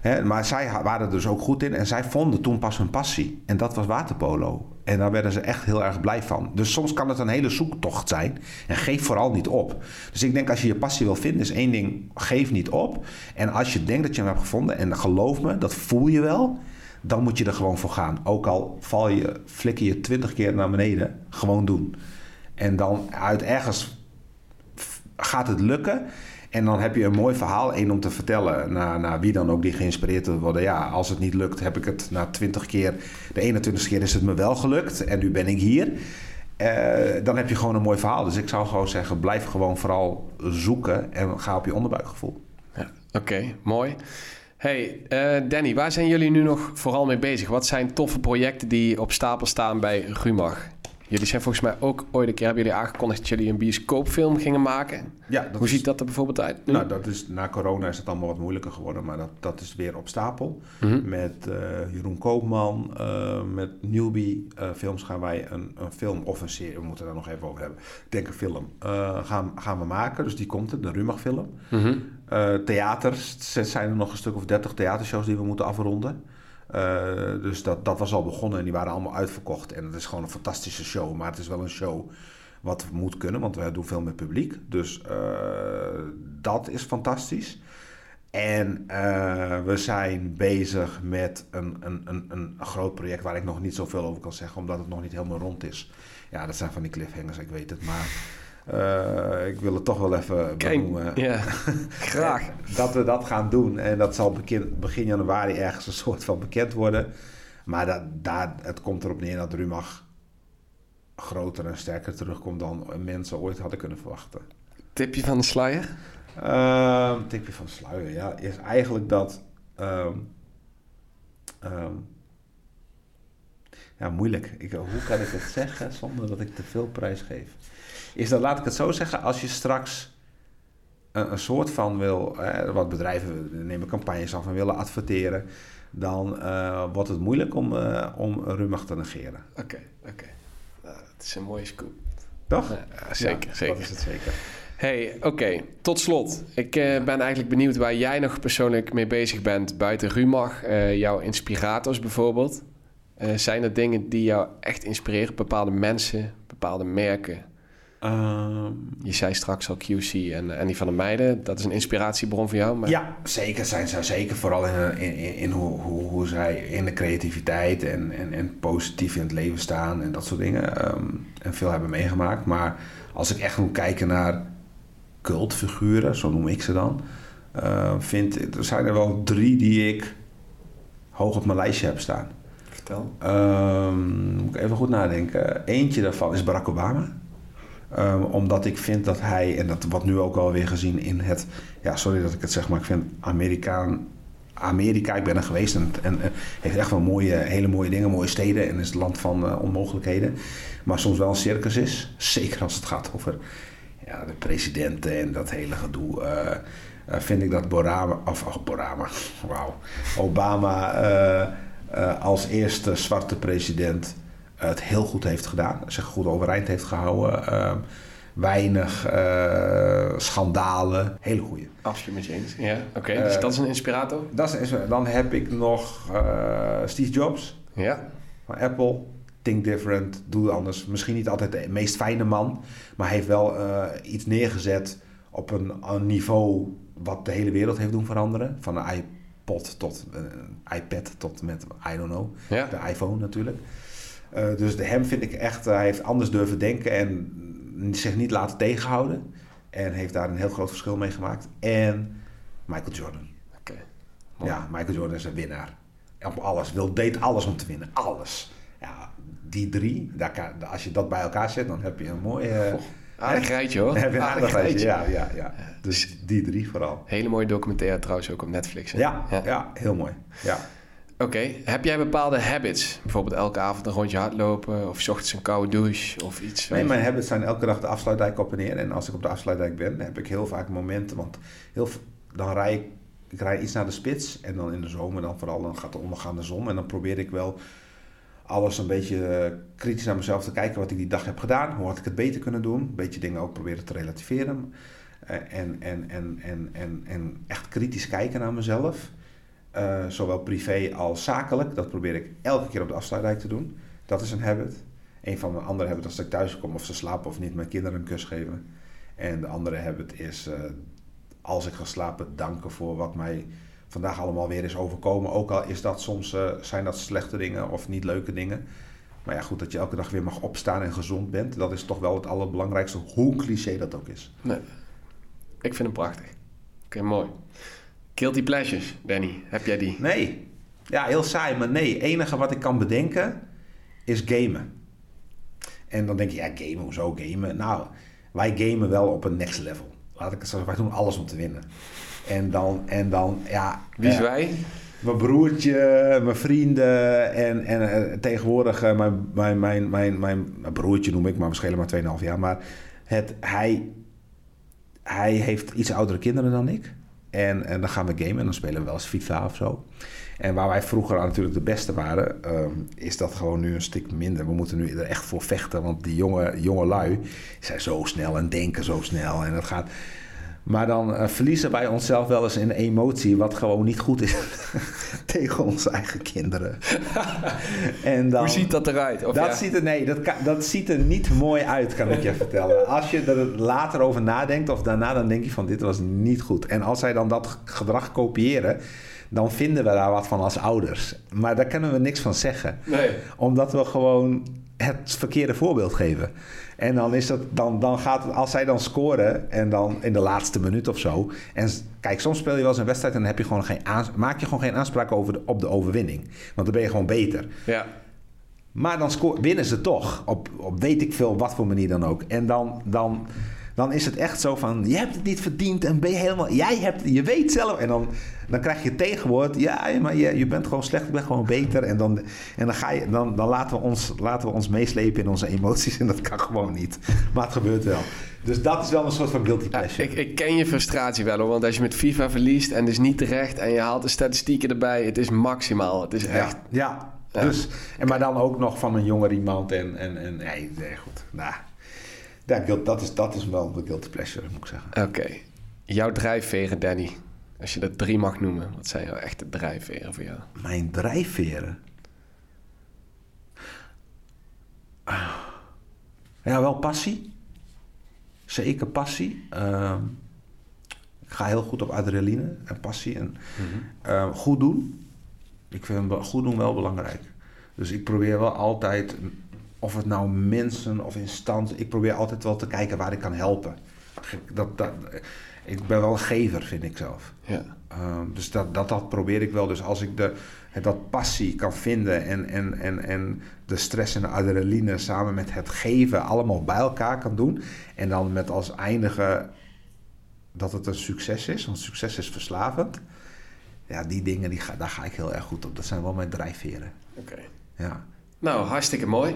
Hè, maar zij waren er dus ook goed in en zij vonden toen pas hun passie. En dat was waterpolo. En daar werden ze echt heel erg blij van. Dus soms kan het een hele zoektocht zijn. En geef vooral niet op. Dus ik denk als je je passie wil vinden, is één ding: geef niet op. En als je denkt dat je hem hebt gevonden, en geloof me, dat voel je wel. Dan moet je er gewoon voor gaan. Ook al val je, flikker je twintig keer naar beneden, gewoon doen. En dan uit ergens gaat het lukken. En dan heb je een mooi verhaal, één om te vertellen naar, wie dan ook die geïnspireerd wil worden. Ja, als het niet lukt, heb ik het na twintig keer, de 21ste keer is het me wel gelukt en nu ben ik hier. Uh, dan heb je gewoon een mooi verhaal. Dus ik zou gewoon zeggen, blijf gewoon vooral zoeken en ga op je onderbuikgevoel. Ja, Oké, mooi. Hey, uh, Danny, waar zijn jullie nu nog vooral mee bezig? Wat zijn toffe projecten die op stapel staan bij Rumach? Jullie zijn volgens mij ook ooit een keer hebben jullie aangekondigd dat jullie een bioscoopfilm gingen maken. Ja, Hoe is, ziet dat er bijvoorbeeld uit? Nu? Nou, dat is, na corona is het allemaal wat moeilijker geworden, maar dat, dat is weer op stapel. Mm -hmm. Met uh, Jeroen Koopman, uh, met Newbie uh, films gaan wij een, een, film of een serie, we moeten daar nog even over hebben. Ik denk een film, gaan, gaan we maken. Dus die komt er, de Rumach film. Mm -hmm. theaters, zijn er nog een stuk of dertig theatershows die we moeten afronden. Uh, dus dat, dat was al begonnen en die waren allemaal uitverkocht. En het is gewoon een fantastische show. Maar het is wel een show wat moet kunnen, want we doen veel met publiek. Dus uh, dat is fantastisch. En uh, we zijn bezig met een, een, een, een groot project waar ik nog niet zoveel over kan zeggen, omdat het nog niet helemaal rond is. Ja, dat zijn van die cliffhangers, ik weet het. Maar uh, ik wil het toch wel even benoemen. Ja, [LAUGHS] graag. dat we dat gaan doen. En dat zal begin, begin januari ergens een soort van bekend worden. Maar dat, daar, het komt erop neer dat Rumach groter en sterker terugkomt dan mensen ooit hadden kunnen verwachten. Tipje van de sluier? Uh, tipje van de sluier, ja. Is eigenlijk dat... Um, um, ja, moeilijk. Ik, hoe kan ik het zeggen zonder dat ik te veel prijs geef? Is dat, laat ik het zo zeggen, als je straks een, een soort van wil, hè, wat bedrijven nemen campagnes af en willen adverteren, dan uh, wordt het moeilijk om, uh, om Rumach te negeren. Oké, okay, oké. Okay. Nou, dat is een mooie scoop. Toch? Ja, zeker, ja, zeker. Dat is het zeker. Hey, oké. Okay. Tot slot. Ik uh, ben eigenlijk benieuwd waar jij nog persoonlijk mee bezig bent buiten Rumach. jouw inspirators bijvoorbeeld. zijn er dingen die jou echt inspireren? Bepaalde mensen, bepaalde merken? Um, je zei straks al QC en, en die van de meiden. Dat is een inspiratiebron voor jou? Maar... Ja, zeker zijn zij. Zeker vooral in, in, in hoe, hoe, hoe, zij in de creativiteit en, en, en positief in het leven staan en dat soort dingen. Um, en veel hebben meegemaakt. Maar als ik echt moet kijken naar cultfiguren, zo noem ik ze dan. Uh, vind, er zijn er wel drie die ik hoog op mijn lijstje heb staan. Vertel. Um, moet ik even goed nadenken. Eentje daarvan is Barack Obama. Um, omdat ik vind dat hij, en dat wordt nu ook alweer gezien in het, ja, sorry dat ik het zeg, maar ik vind Amerikaan, Amerika, ik ben er geweest en, en uh, heeft echt wel mooie, hele mooie dingen, mooie steden en is het land van uh, onmogelijkheden. Maar soms wel een circus is, zeker als het gaat over ja, de presidenten en dat hele gedoe. Uh, vind ik dat Borama, of oh, Borama, [LAUGHS] wauw, Obama als eerste zwarte president het heel goed heeft gedaan. Zich goed overeind heeft gehouden. Uh, weinig uh, schandalen. Hele goede. Absoluut met je eens. Ja, oké. Okay, dus uh, dat is een inspirator? Dat is, dan heb ik nog uh, Steve Jobs. Ja. Van Apple. think different, doe anders. Misschien niet altijd de meest fijne man, maar hij heeft wel uh, iets neergezet op een, een, niveau wat de hele wereld heeft doen veranderen. Van een iPod tot een iPad tot met, I don't know, Ja. de iPhone natuurlijk. Uh, dus de hem vind ik echt, hij heeft anders durven denken en zich niet laten tegenhouden. En heeft daar een heel groot verschil mee gemaakt. En Michael Jordan. Oké. Ja, Michael Jordan is een winnaar. Op alles. Wil, deed alles om te winnen. Alles. Ja, die drie, daar kan, als je dat bij elkaar zet, dan heb je een mooie... eh, Aardig rijtje hoor. Dan [LAUGHS] heb je een aardig Aardig rijtje. rijtje. Ja, ja, ja. Dus die drie vooral. Hele mooie documentaire trouwens ook op Netflix. hè? Ja, ja. heel mooi. Ja. Oké, heb jij bepaalde habits? Bijvoorbeeld elke avond een rondje hardlopen of 's ochtends een koude douche of iets? Nee, mijn habits zijn elke dag de afsluitdijk op en neer. En als ik op de afsluitdijk ben, heb ik heel vaak momenten. Want heel, dan rij ik, ik rij iets naar de spits. En dan in de zomer dan vooral, dan gaat de ondergaande zon. En dan probeer ik wel alles een beetje eh, kritisch naar mezelf te kijken. Wat ik die dag heb gedaan. Hoe had ik het beter kunnen doen. Een beetje dingen ook proberen te relativeren. Eh, en, en, en, en, en, en echt kritisch kijken naar mezelf. Eh, zowel privé als zakelijk. Dat probeer ik elke keer op de afsluitdijk te doen. Dat is een habit. Een van mijn andere habits als ik thuis kom of ze slapen of niet, mijn kinderen een kus geven. En de andere habit is, eh, als ik ga slapen, danken voor wat mij vandaag allemaal weer is overkomen. Ook al is dat soms, eh, zijn dat slechte dingen of niet leuke dingen. Maar ja, goed, dat je elke dag weer mag opstaan en gezond bent. Dat is toch wel het allerbelangrijkste, hoe cliché dat ook is. Nee. Ik vind hem prachtig. Oké, mooi. Guilty pleasures, Danny. Heb jij die? Nee, ja, heel saai, maar nee. Het enige wat ik kan bedenken is gamen. En dan denk je, ja, gamen, hoezo gamen? Nou, wij gamen wel op een next level. Laat ik het zo zeggen, wij doen alles om te winnen. En dan, en dan ja... Wie is eh, wij? Mijn broertje, mijn vrienden en, en eh, tegenwoordig eh, mijn, mijn, mijn, mijn, mijn, mijn broertje noem ik, maar we schelen maar 2,5 jaar. Maar het, hij, hij heeft iets oudere kinderen dan ik. En, en dan gaan we gamen en dan spelen we wel eens FIFA of zo. En waar wij vroeger natuurlijk de beste waren, ehm, is dat gewoon nu een stuk minder. We moeten nu er echt voor vechten, want die jonge, jonge lui zijn zo snel en denken zo snel. En dat gaat... Maar dan eh, verliezen wij onszelf wel eens in een emotie, wat gewoon niet goed is [LAUGHS] tegen onze eigen kinderen. [LAUGHS] en dan, Hoe ziet dat eruit? Of dat, ja? ziet er, nee, dat, dat ziet er niet mooi uit, kan ik je vertellen. Als je er later over nadenkt of daarna, dan denk je van dit was niet goed. En als zij dan dat gedrag kopiëren, dan vinden we daar wat van als ouders. Maar daar kunnen we niks van zeggen. Nee. Omdat we gewoon het verkeerde voorbeeld geven. En dan is dat, dan, dan gaat het, als zij dan scoren en dan in de laatste minuut of zo. En kijk, soms speel je wel eens een wedstrijd en dan heb je gewoon geen maak je gewoon geen aanspraak over de, op de overwinning. Want dan ben je gewoon beter. Ja. Maar dan winnen ze toch. Op, op weet ik veel wat voor manier dan ook. En dan, dan, dan is het echt zo van... Je hebt het niet verdiend en ben je helemaal... Jij hebt... Je weet zelf... En dan, dan krijg je het tegenwoord. Ja, maar je, je bent gewoon slecht. Je bent gewoon beter. En dan, en dan, ga je, dan, dan laten, we ons, laten we ons meeslepen in onze emoties. [LAUGHS] En dat kan gewoon niet. Maar het gebeurt wel. Dus dat is wel een soort van guilty Ja, pleasure. ik, ik ken je frustratie wel hoor, want als je met FIFA verliest en dus niet terecht en je haalt de statistieken erbij, het is maximaal. Het is echt. Ja. Dus, en maar dan ook nog van een jonger iemand. En, en, en nee, nee, goed. Nou, ja, guilt- dat, is, dat is wel de guilty pleasure, moet ik zeggen. Oké. Jouw drijfveren, Danny. Als je dat drie mag noemen, wat zijn jouw echte drijfveren voor jou? Mijn drijfveren. Ah. Ja, wel passie. Zeker passie. Ehm, ik ga heel goed op adrenaline en passie. En ehm, goed doen. Ik vind goed doen wel belangrijk. Dus ik probeer wel altijd, of het nou mensen of instanties, ik probeer altijd wel te kijken waar ik kan helpen. Dat, dat, ik ben wel een gever, vind ik zelf. Ja. Ehm, dus dat, dat, dat probeer ik wel. Dus als ik de, dat passie kan vinden en, en, en, en de stress en de adrenaline samen met het geven allemaal bij elkaar kan doen. En dan met als eindige dat het een succes is, want succes is verslavend. Ja, die dingen, die ga, daar ga ik heel erg goed op. Dat zijn wel mijn drijfveren. Oké. Ja. Nou, hartstikke mooi.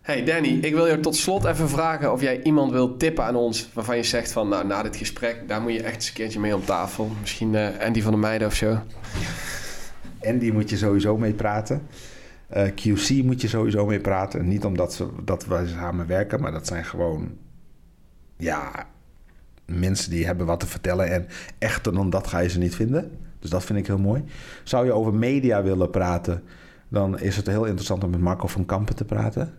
Hey Danny, ik wil je tot slot even vragen of jij iemand wilt tippen aan ons waarvan je zegt van, nou, na dit gesprek, daar moet je echt eens een keertje mee om tafel. Misschien eh, Andy van der Meijden of zo. Die moet je sowieso mee praten. Eh, QC moet je sowieso mee praten. Niet omdat ze, dat wij samen werken, maar dat zijn gewoon... Ja, mensen die hebben wat te vertellen. En echter dan dat ga je ze niet vinden. Dus dat vind ik heel mooi. Zou je over media willen praten... dan is het heel interessant om met Marco van Kampen te praten.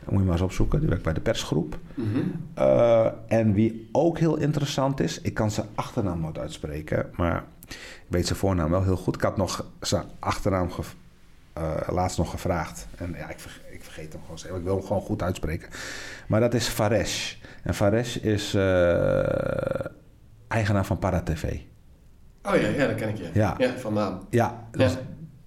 Dat moet je maar eens opzoeken. Die werkt bij de persgroep. Mhm. Uh, en wie ook heel interessant is, ik kan zijn achternaam nooit uitspreken, maar ik weet zijn voornaam wel heel goed. Ik had nog zijn achternaam ge, uh, laatst nog gevraagd. En ja, ik, vergeet, ik vergeet hem gewoon. Ik wil hem gewoon goed uitspreken. Maar dat is Faresh. En Faresh is uh, eigenaar van Paratv. Oh ja, ja, dat ken ik je. Ja, ja van naam. Ja, ja.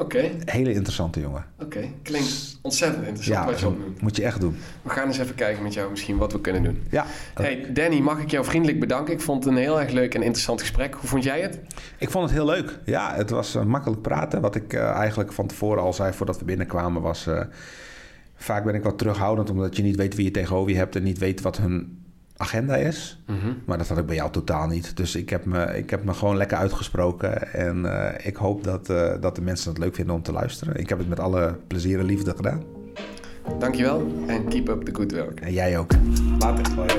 Oké. Okay. Hele interessante jongen. Oké, okay. klinkt ontzettend interessant ja, wat je opnoemt. moet je echt doen. We gaan eens even kijken met jou misschien wat we kunnen doen. Ja. Hey Danny, mag ik jou vriendelijk bedanken? Ik vond het een heel erg leuk en interessant gesprek. Hoe vond jij het? Ik vond het heel leuk. Ja, het was uh, makkelijk praten. Wat ik uh, eigenlijk van tevoren al zei voordat we binnenkwamen was... Uh, vaak ben ik wat terughoudend omdat je niet weet wie je tegenover je hebt... en niet weet wat hun agenda is. Mm -hmm. Maar dat had ik bij jou totaal niet. Dus ik heb me, ik heb me gewoon lekker uitgesproken. En uh, ik hoop dat, uh, dat de mensen het leuk vinden om te luisteren. Ik heb het met alle plezier en liefde gedaan. Dankjewel en keep up the good work. En jij ook. Later. Hoi.